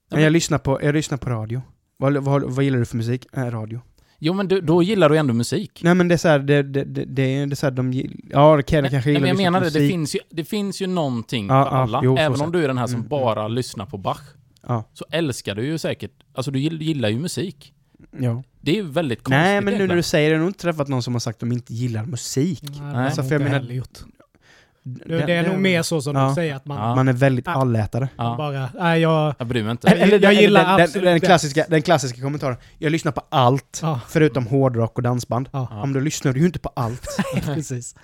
Men jag lyssnar på, jag lyssnar på radio. Vad, vad, vad gillar du för musik? Äh, radio. Jo men du, då gillar du ändå musik. Nej men det är såhär, det, det, det, det är det är så här, de gill- Ja, kan jag kanske Nej, gilla men jag lyssna menar det, det finns, ju, det finns ju någonting Ja, för ja, alla. jo, även så. om du är den här som Mm, bara lyssnar på Bach, Ja. så älskar du ju säkert, alltså du gill- gillar ju musik. ja. Det är ju väldigt konstigt Nej men nu när du säger det, jag har nog inte träffat någon som har sagt att de inte gillar musik. Nej, Alltså, för jag menar-. Det, Det, det är nog mer så som Ja. du säger, att man Ja. Man är väldigt allätare. Ja, bara, nej jag... jag bryr mig inte. Eller, jag gillar den, den, absolut den, det. klassiska, den klassiska kommentaren. Jag lyssnar på allt, Ja, förutom hårdrock och dansband. ja, Ja. Om då lyssnar du ju inte på allt. [laughs] precis.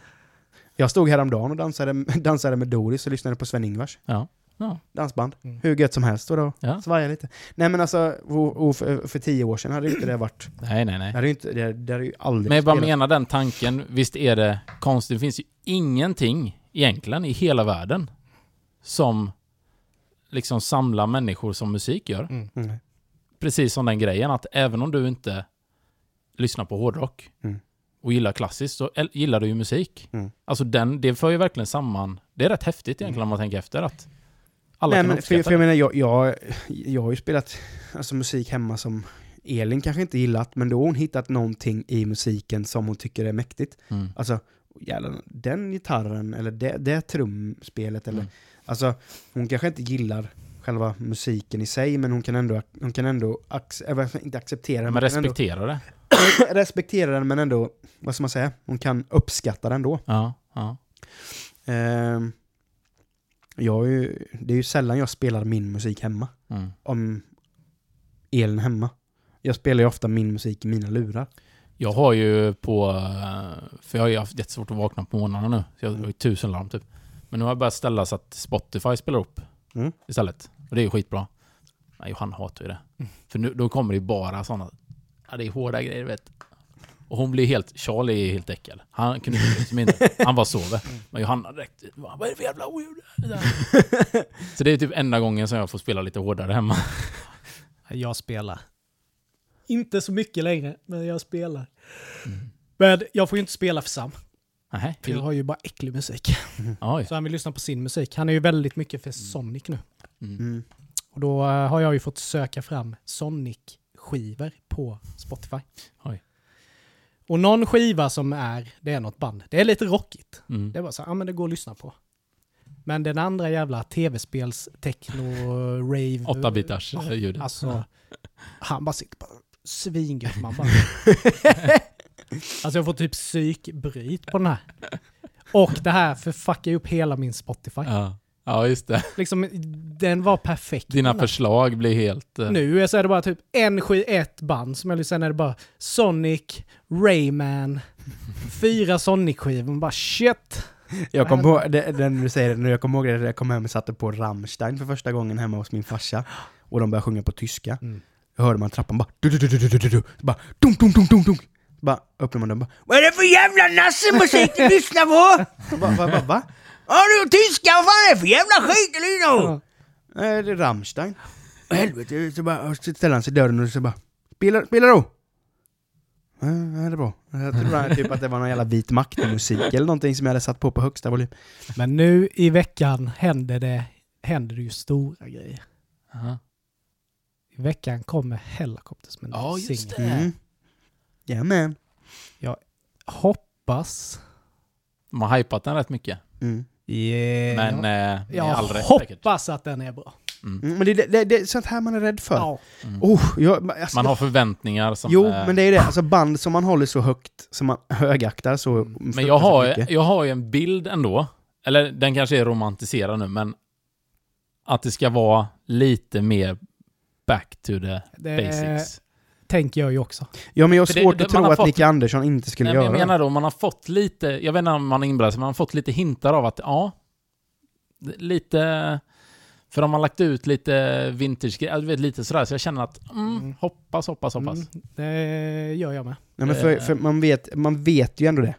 Jag stod häromdagen och dansade, [laughs] dansade med Doris och lyssnade på Sven-Ingvars Ja. Ja. dansband. Mm. Hur gött som helst. Och då Ja. svajade lite. Nej men alltså, och, och för, för tio år sedan hade inte det varit... Nej, nej, Det nej. hade ju inte, det, det hade ju aldrig Men jag bara spelat. menar den tanken, visst är det konstigt, det finns ju ingenting egentligen i hela världen som liksom samlar människor som musik gör. Mm. Mm. Precis som den grejen att även om du inte lyssnar på hårdrock Mm. och gillar klassiskt så gillar du ju musik. Mm. Alltså den, det för ju verkligen samman, det är rätt häftigt egentligen om man tänker efter att alla Nej, kan men för, för jag menar, jag, jag, jag har ju spelat alltså, musik hemma som Elin kanske inte gillat, men då har hon hittat någonting i musiken som hon tycker är mäktigt. Mm. Alltså, jävlar, den gitarren eller det, det trumspelet eller... Mm. Alltså, hon kanske inte gillar själva musiken i sig, men hon kan ändå, hon kan ändå ac- inte acceptera den, Men respektera det. [coughs] respektera den, men ändå, vad ska man säga, hon kan uppskatta den då. Ja, ja. Ehm, jag är ju, det är ju sällan jag spelar min musik hemma. Mm. Om elen hemma. Jag spelar ju ofta min musik i mina lurar. Jag har ju på, eh, för jag har ju haft jättesvårt att vakna på morgnarna nu. Så jag har ju tusen larm typ. Men nu har jag börjat ställa så att Spotify spelar upp Mm. istället. Och det är ju skitbra. Nej, Johanna hatar ju det. För nu, då kommer det ju bara sådana, ja det är hårda grejer vet. Och hon blir helt, Charlie är helt äckel. Han kunde liksom inte, han bara sover. Men Johanna direkt, vad är det för jävla oljud? [laughs] Så det är typ enda gången som jag får spela lite hårdare hemma. Jag spelar. Inte så mycket längre, men jag spelar. Mm. Men jag får ju inte spela för Sam. Nej, För jag har ju bara äcklig musik. [laughs] Oj. Så han vill lyssna på sin musik. Han är ju väldigt mycket för Sonic nu. Mm. Mm. Och då eh, har jag ju fått söka fram Sonic-skivor på Spotify. Oj. Och någon skiva som är, det är något band. Det är lite rockigt. Mm. Det bara så ja men det går att lyssna på. Men den andra jävla tv-spels techno, rave... 8-bitars eh, ljudet. Alltså, han bara sitter bara svingött. Man bara... [laughs] alltså jag får typ psykbryt på den här. Och det här förfuckar ju upp hela min Spotify. Ja. ja, just det. Liksom, den var perfekt. Dina förslag blir helt... eh, Nu så är det bara typ en skiv, ett band som jag lyssnar sen är det bara Sonic, Rayman, fyra Sonic-skivor. Bara shit! Jag kommer ihåg, det, den du säger det nu, jag kommer ihåg det, jag kom hem och satte på Rammstein för första gången hemma hos min farsa. Och de började sjunga på tyska. Mm. Hörde man trappan bara du, du, du, du, du, du, du, bara dum, dum, dum, dum, dum. Bara öppnar man den bara Vad är det för jävla nassemusik du lyssnar på? [laughs] Jag bara, va, va? Ja du tyska, vad fan är det för jävla skit du lyssnar på? Nej, det är Rammstein. [laughs] Helvete, så bara så ställer han sig i dörren och så bara Spela, spela då! Ja, ja, det är bra. Jag trodde typ att det var någon jävla vit makt-musik eller någonting som jag hade satt på på högsta volym. Men nu i veckan händer det, händer det ju stora grejer. Ja. I veckan kommer Hellacopters med en Ja, just singel. det. Mm. Jajamän. Hoppas... De har hypat den rätt mycket. Mm. Yeah. Men eh, med jag all rätt säkert. hoppas att den är bra. Mm, men det, det, det är sånt här man är rädd för. Ja. Mm. Oh, jag, alltså, Man har förväntningar som... jo, eh, men det är ju det. Alltså band som man håller så högt, som man högaktar så Mm. Men jag fruktansvärt har, mycket. jag har ju en bild ändå. Eller den kanske är romantiserad nu, men att det ska vara lite mer back to the Det basics. tänker jag ju också. Ja, men jag har För det- svårt det- att tro att fått- Nicke Andersson inte skulle Nej, men göra jag menar då, man har fått lite, jag vet inte om man inblandad, men man har fått lite hintar av att, ja, lite, för de har lagt ut lite vintage du vet lite sådär, så jag känner att, mm, Mm. hoppas, hoppas, hoppas. Mm, det gör jag med. Nej, men för, Eh. för man, vet, man vet ju ändå det.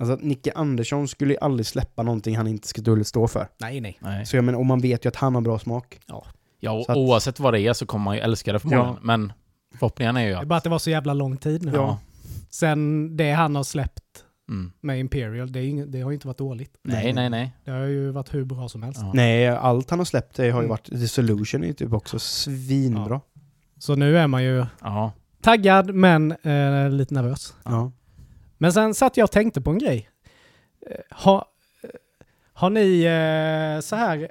Alltså att Nicke Andersson skulle ju aldrig släppa någonting han inte skulle stå för. Nej, nej. Nej. Så jag menar, och man vet ju att han har bra smak. Ja, och Så att- oavsett vad det är så kommer man ju älska det förmodligen, Ja. men förhoppningen är ju Det är att, bara att det var så jävla lång tid nu. ja. Sen det han har släppt Mm. med Imperial, det, är ing- det har ju inte varit dåligt. Nej, nej, nej. Det har ju varit hur bra som helst. Ja. Nej, allt han har släppt det har ju Mm. varit... The Solution är ju typ också svinbra. Så nu är man ju Ja. taggad men eh, lite nervös. Ja. Men sen satt jag och tänkte på en grej. Eh, Har, eh, har ni eh, så här,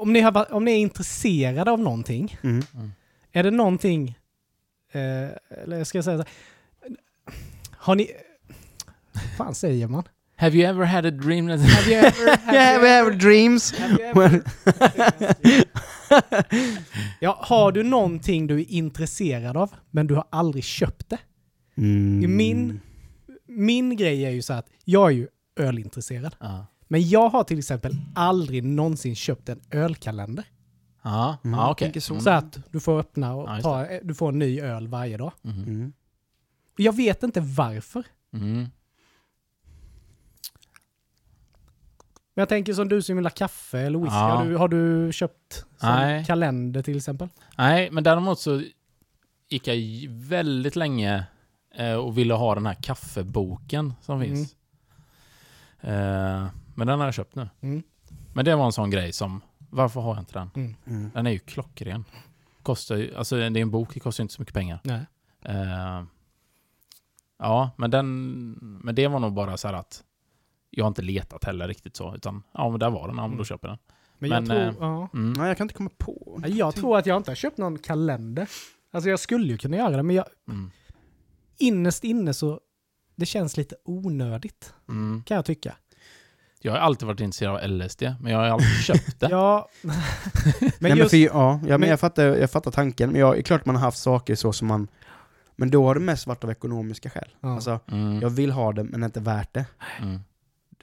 om ni, har, om ni är intresserade av någonting, Mm. är det någonting, eh, eller ska jag säga så har ni, fan säger man? Have you ever had a dream that... Have you ever, [laughs] have Yeah, you ever, have dreams. have you ever [laughs] ja, har du någonting du är intresserad av, men du har aldrig köpt det? Mm. Min, min grej är ju så att jag är ju ölintresserad. Ja. Men jag har till exempel aldrig någonsin köpt en ölkalender. Ja, Mm, ja okej. tänker så. Mm. Så att du får öppna och Ja, ta, du får en ny öl varje dag. Mhm. Mm. Jag vet inte varför. Mm. Men jag tänker som du som vill ha kaffe eller whisky. Ja. Har, du, har du köpt kalender till exempel? Nej, men däremot så gick jag väldigt länge eh, och ville ha den här kaffeboken som Mm. finns. Men den har jag köpt nu. Mm. Men det var en sån grej som, varför har jag inte den? Mm. Mm. Den är ju klockren. Kostar ju, alltså det är en bok, det kostar inte så mycket pengar. Nej. Eh, ja, men den, men det var nog bara så här att jag har inte letat heller riktigt så, utan ja men där var den, ja men då Mm. köper jag den. Men, Men, jag, eh, tror, ja. Mm. Nej, jag kan inte komma på. Jag tror att jag inte har köpt någon kalender. Alltså jag skulle ju kunna göra det, men jag, Mm. innerst inne så det känns lite onödigt, Mm. kan jag tycka. Jag har alltid varit intresserad av LSD, men jag har aldrig [laughs] köpt det. Ja, [laughs] men Nej, men just... för, ja, ja, men men- jag, fattar, jag fattar tanken. Men jag, det är klart man har haft saker så som man... Men då har det mest varit av ekonomiska skäl. Ja. Alltså, Mm. jag vill ha det, men det är inte värt det. Mm.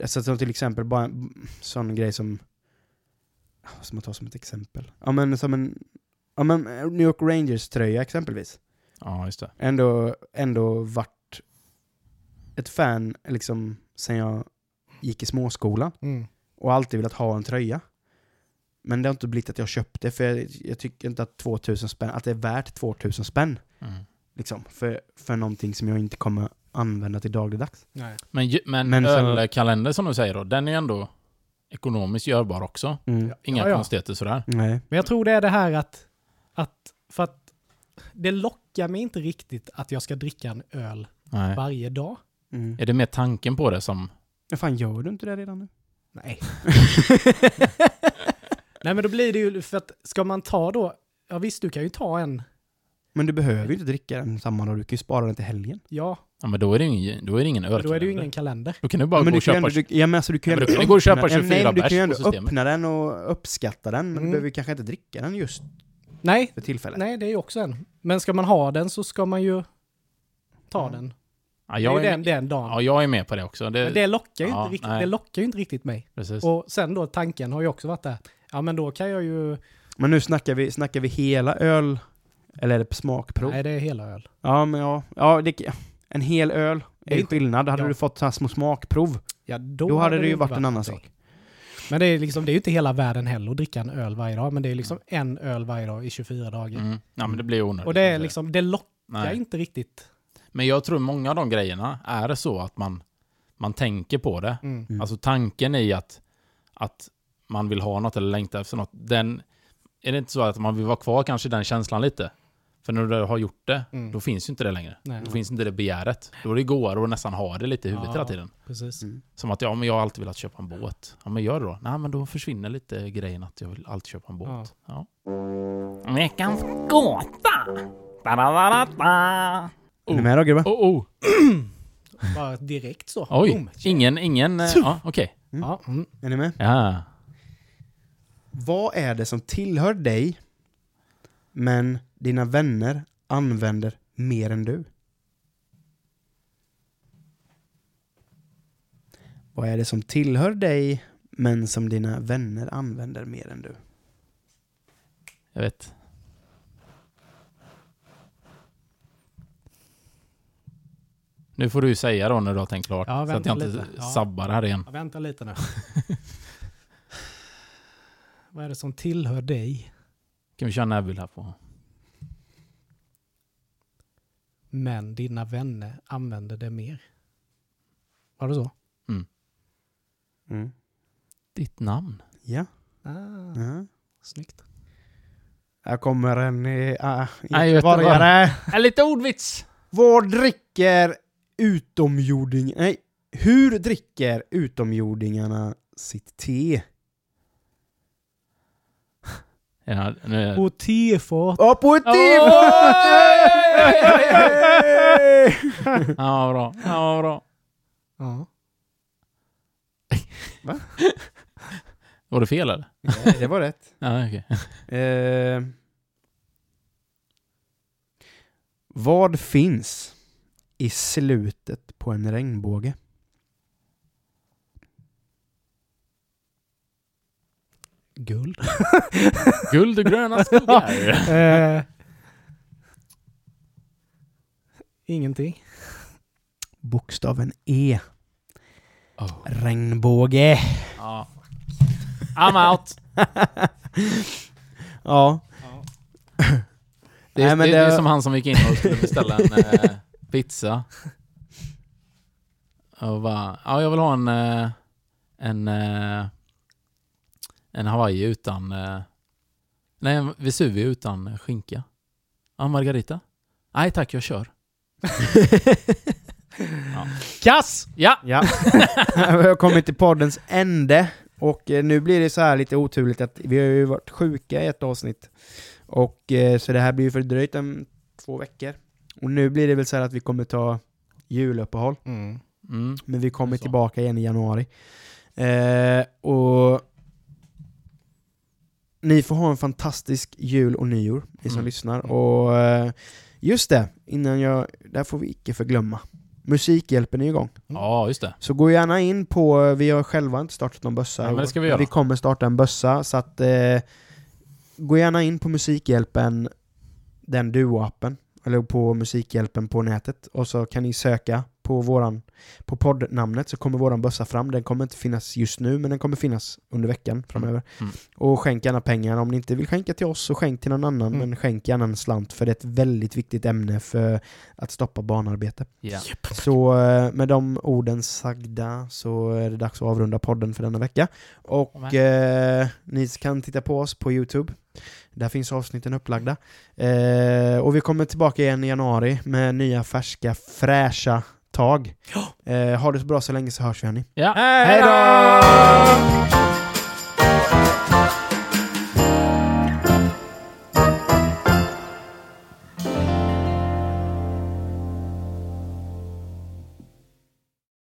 Alltså, som till exempel bara en sån grej som... Ska man ta som ett exempel? Ja men som en... Ja men New York Rangers-tröja exempelvis. Ja, just det. Ändå, ändå varit ett fan liksom sen jag gick i småskolan. Mm. och alltid velat ha en tröja. Men det har inte blivit att jag köpt det, för jag, jag tycker inte att 2000 spänn, att det är värt 2000 spänn. Mm. Liksom, för, för någonting som jag inte kommer använda till dagligdags. Nej. Men, men, Men ölkalender som du säger då, den är ju ändå ekonomiskt görbar också. Mm. Inga Ja, ja. konstigheter sådär. Nej. Men jag tror det är det här att Att, för att det lockar mig inte riktigt att jag ska dricka en öl Nej. varje dag. Mm. Är det mer tanken på det som... Men fan, gör du inte det redan nu? Nej. [laughs] Nej men då blir det ju, för att ska man ta då, ja visst du kan ju ta en, Men du behöver ju inte dricka den samma dag, du kan ju spara den till helgen. ja, Ja, men då är det ingen, då är det ingen men då är det ju ölkalender. ingen kalender. Då kan du bara men gå du och kan ju köpa... ändå, du, ja, men alltså, du kan ju Ja, men ändå du kan ju gå och köpa öppna- 24 Nej, men du bärs kan ju på ändå systemet. öppna den och uppskatta den, men du Mm. behöver ju kanske inte dricka den just Nej, för tillfället. nej det är ju också en. Men ska man ha den så ska man ju ta Mm. den. Ja, Det är jag är, den, den dagen. ja, jag är med på det också. Det, Men det lockar ju ja, inte riktigt, nej. det lockar ju inte riktigt mig. precis. Och sen då tanken har ju också varit där, ja men då kan jag ju, Men nu snackar vi, snackar vi hela öl, eller är det smakprov? nej det är hela öl. Ja, men ja, ja det, en hel öl Det är skillnad. Hade ja. du fått så här små smakprov, Ja, då, då, hade det ju inte varit en annan sak. Men det är, liksom, det är ju inte hela världen heller att dricka en öl varje dag, men det är liksom en öl varje dag i 24 dagar. Mm. Ja, men det blir onödigt. Och det är liksom, det lockar Nej. inte riktigt. Men jag tror många av de grejerna är det så att man, man tänker på det. Mm. Mm. Alltså tanken i att, att man vill ha något eller längta efter något. Den, är det inte så att man vill vara kvar kanske i den känslan lite? För när du har gjort det, Mm. då finns ju inte det längre. Nej, Då finns inte det begäret. Då är det godare att nästan ha det lite i huvudet Ja. hela tiden. precis. Mm. Som att ja, men jag har alltid velat köpa en båt. Ja, men gör det då. Nej, men då försvinner lite grejen att jag vill alltid köpa en båt. Ja. Veckans gåta! Da-da-da-da-da. Är ni med då grabbar? Oh, oh. [clears throat] Bara direkt så. Oj, Boom. ingen, ingen... eh, Ja, okej. Ja, mm. Är ni med? Ja. Vad är det som tillhör dig, men dina vänner använder mer än du? Vad är det som tillhör dig, men som dina vänner använder mer än du? Jag vet. Nu får du säga då när du har tänkt klart. Ja, så att jag inte lite. Sabbar här igen. Ja, vänta lite nu. [laughs] Vad är det som tillhör dig, Kan vi köra Neville här på? men dina vänner använder det mer? Var det så? Mm. Ditt namn. Ja. Ah, ja. snyggt. Här kommer en uh, Nej, vet du göteborgare. En lite ordvits! Vad dricker utomjording... Nej, hur dricker utomjordingarna sitt te? [laughs] Ja, nu. Och tefat. Ja, på ett tefat! [laughs] Ja, bra. Ja, bra. Ja. [laughs] Var det fel eller? Nej, det var rätt. Ja, okej. Eh, vad finns i slutet på en regnbåge? Guld. [laughs] Guld och gröna skogar. [laughs] [laughs] eh, ingenting. Bokstaven E. Oh. Regnbåge. Ja. I'm out. Ja. Det är, Nej, men det, det är det- som han som gick in och skulle beställa en eh, pizza. Och bara, ja jag vill ha en, eh, en, eh, en Hawaii utan, eh, nej en Vesuvio utan skinka. Ja, Margarita? Nej tack, jag kör. [laughs] Kass! Ja! Ja. [laughs] Vi har kommit till poddens ände. Och nu blir det så här lite oturligt att vi har ju varit sjuka i ett avsnitt. Och så det här blir ju fördröjt om två veckor. Och nu blir det väl så här att vi kommer ta juluppehåll. Mm. Mm. Men vi kommer tillbaka igen i januari. Eh, och ni får ha en fantastisk jul och nyår, ni som Mm. lyssnar. Och eh, just det, innan jag, där får vi icke förglömma. Musikhjälpen är igång. Ja, just det. Så gå gärna in på, vi har själva inte startat någon bössa Ja, men det ska vi göra. Vi kommer starta en bössa, så att eh, gå gärna in på Musikhjälpen, den Duo-appen, eller på Musikhjälpen på nätet, och så kan ni söka på våran, på poddnamnet så kommer våran bössa fram. Den kommer inte finnas just nu, men den kommer finnas under veckan framöver. Mm. Och skänk gärna pengar. Om ni inte vill skänka till oss, så skänk till någon annan, Mm. men skänk gärna en slant, för det är ett väldigt viktigt ämne för att stoppa barnarbete. Ja. Så eh, med de orden sagda så är det dags att avrunda podden för denna vecka. Och eh, ni kan titta på oss på Youtube. Där finns avsnitten upplagda. Eh, och vi kommer tillbaka igen i januari med nya färska fräscha tag. Eh, ha det så bra så länge så hörs vi hörni. Ja. Hej då!